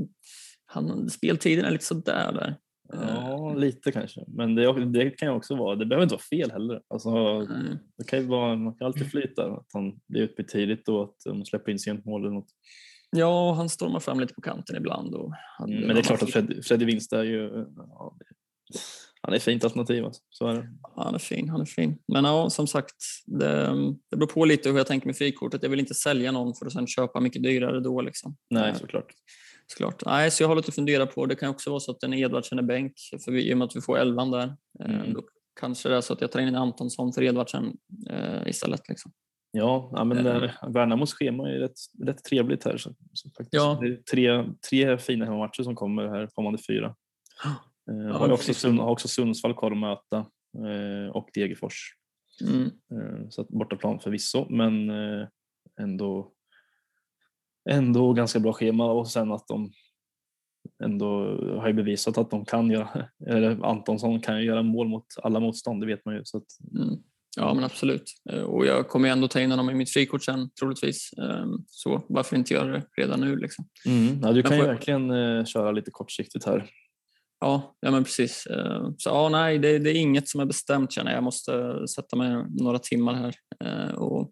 han, speltiden är lite sådär där. Ja, lite kanske. Men det, det kan ju också vara, det behöver inte vara fel heller. Alltså, Mm. det kan ju vara, man kan alltid flyta, att han blir utbytt tidigt och att de släpper in sent mål eller något. Ja, han stormar fram lite på kanten ibland. Och han, Mm, men det är klart att Fred, Freddy Winst är ju, ja, han är ett fint alternativ. Alltså. Så är det. Han är fin, han är fin. Men ja, som sagt, det, det beror på lite hur jag tänker med frikortet. Jag vill inte sälja någon för att sen köpa mycket dyrare då. Liksom. Nej, Eh, såklart. Såklart. Nej, så jag har lite att fundera på. Det kan också vara så att en Edvardsen är bänk, för vi, i och med att vi får elvan där. Eh, Mm. Då kanske det är så att jag tar in en Antonsson för Edvardsen eh, istället. Liksom. Ja, ja men Eh. äh, Värnamos schema är rätt, rätt trevligt här. Så, så faktiskt. Ja. Det är tre, tre fina hemmamatcher som kommer här kommande fyra. Eh, har, ju också. Sund- har också Sundsvall kvar att möta eh, och Degerfors. Mm. Eh, så att bortaplan förvisso, men eh, ändå, ändå ganska bra schema och sen att de ändå har ju bevisat att de kan göra, eller Antonsson kan ju göra mål mot alla motstånd, det vet man ju. Så att, Mm. Ja, men absolut. Eh, Och jag kommer ändå ta in honom i mitt frikort sen troligtvis. Eh, Så varför inte göra det redan nu? Liksom. ja, du kan ju verkligen eh, köra lite kortsiktigt här. Ja, ja men precis. Eh, Så ja, nej, det, det är inget som är bestämt känner jag. Jag måste sätta mig några timmar här eh, och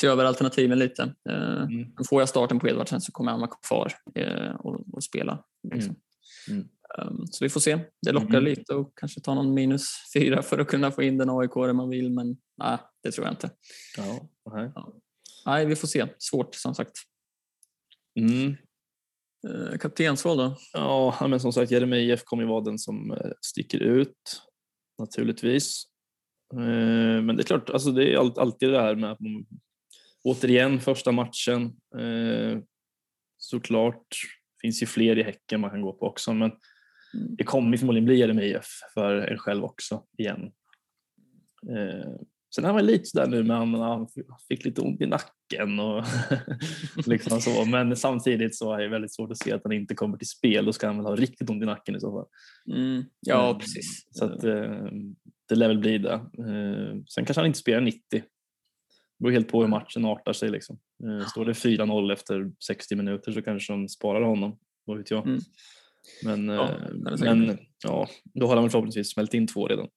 se över alternativen lite. Eh, Mm. Får jag starten på Edvardsen så kommer han vara kvar eh, och, och spela. Liksom. Mm. Um, Så vi får se. Det lockar Mm. lite och kanske ta någon minus fyra för att kunna få in den aik man vill, men nej, det tror jag inte. Ja, nej. Nej, vi får se. Svårt som sagt. Mm. Eh, Kaptensval då? Ja, men som sagt Jeremejeff kommer ju vara den som eh, sticker ut naturligtvis. Eh, Men det är klart, alltså det är all- alltid det här med återigen första matchen. Såklart finns ju fler i Häcken man kan gå på också, men. Det kommer förmodligen bli Jeremejeff för en själv också igen. Eh, Sen är man lite sådär nu med han, han fick lite ont i nacken och liksom så. Men samtidigt så är det väldigt svårt att se att han inte kommer till spel. Då ska han väl ha riktigt ont i nacken i så fall. Mm. Ja, Eh, precis. Så att, eh, det lär väl bli det. Eh, sen kanske han inte spelar 90. Det beror helt på hur matchen artar sig. Liksom. Eh, står det 4-0 efter 60 minuter så kanske de sparar honom. Vad vet jag. Mm. Men, Ja, eh, men ja, då har han förhoppningsvis smält in två redan.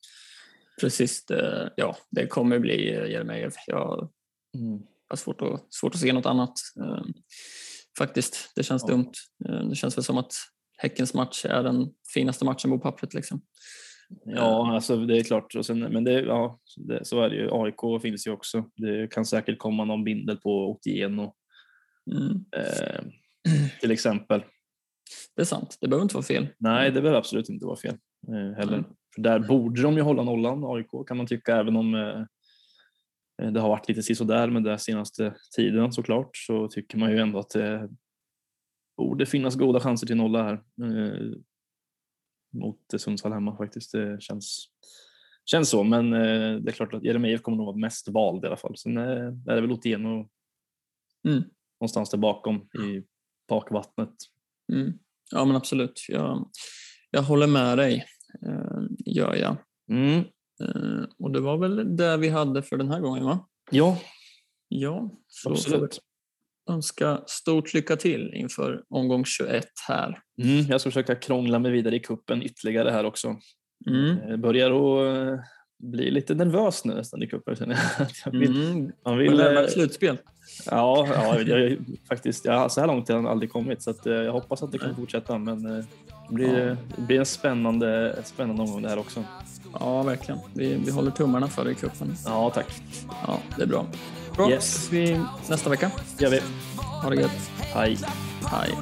Precis, det, ja, det kommer bli eh, Jeremejeff. Jag Mm. har svårt att, svårt att se något annat. Eh, faktiskt, det känns Ja. dumt. Det känns väl som att Häckens match är den finaste matchen på pappret. Liksom. Ja, alltså det är klart. Och sen, men det, ja, det, så är det ju. AIK finns ju också. Det kan säkert komma någon bindel på Otieno Mm. eh, till exempel. Det är sant, det behöver inte vara fel. Nej, det behöver absolut inte vara fel eh, heller. Mm. För där borde de ju hålla nollan, AIK kan man tycka, även om eh, eh, det har varit lite sisådär med den senaste tiden såklart, så tycker man ju ändå att det borde finnas goda chanser till nolla här. Eh, mot Sundsvall hemma faktiskt. Det känns, känns så, men eh, det är klart att Jeremejeff kommer nog vara mest vald i alla fall. Sen eh, är det väl Otieno Mm. någonstans där bakom i bakvattnet. Mm. Ja, men absolut. Jag, jag håller med dig, eh, gör jag. Mm. Eh, och det var väl det vi hade för den här gången, va? Ja, Ja, så absolut. önska stort lycka till inför omgång 21 här. Mm, jag ska försöka krångla mig vidare i kuppen ytterligare här också. Mm. Jag börjar att eh, bli lite nervös nu nästan i jag. Jag vill, Mm. man Vill, närmare eh, slutspel. ja, ja jag, faktiskt, ja, så här långt har jag aldrig kommit så att, eh, jag hoppas att det kan fortsätta men eh, det blir, Ja. det blir en spännande, spännande omgång det här också. Ja, verkligen. Vi, vi håller tummarna för dig i cupen. Ja, tack. Ja, det är bra. Bra, Yes. vi nästa vecka. Gör vi. Ha det gött. Hej. Hej.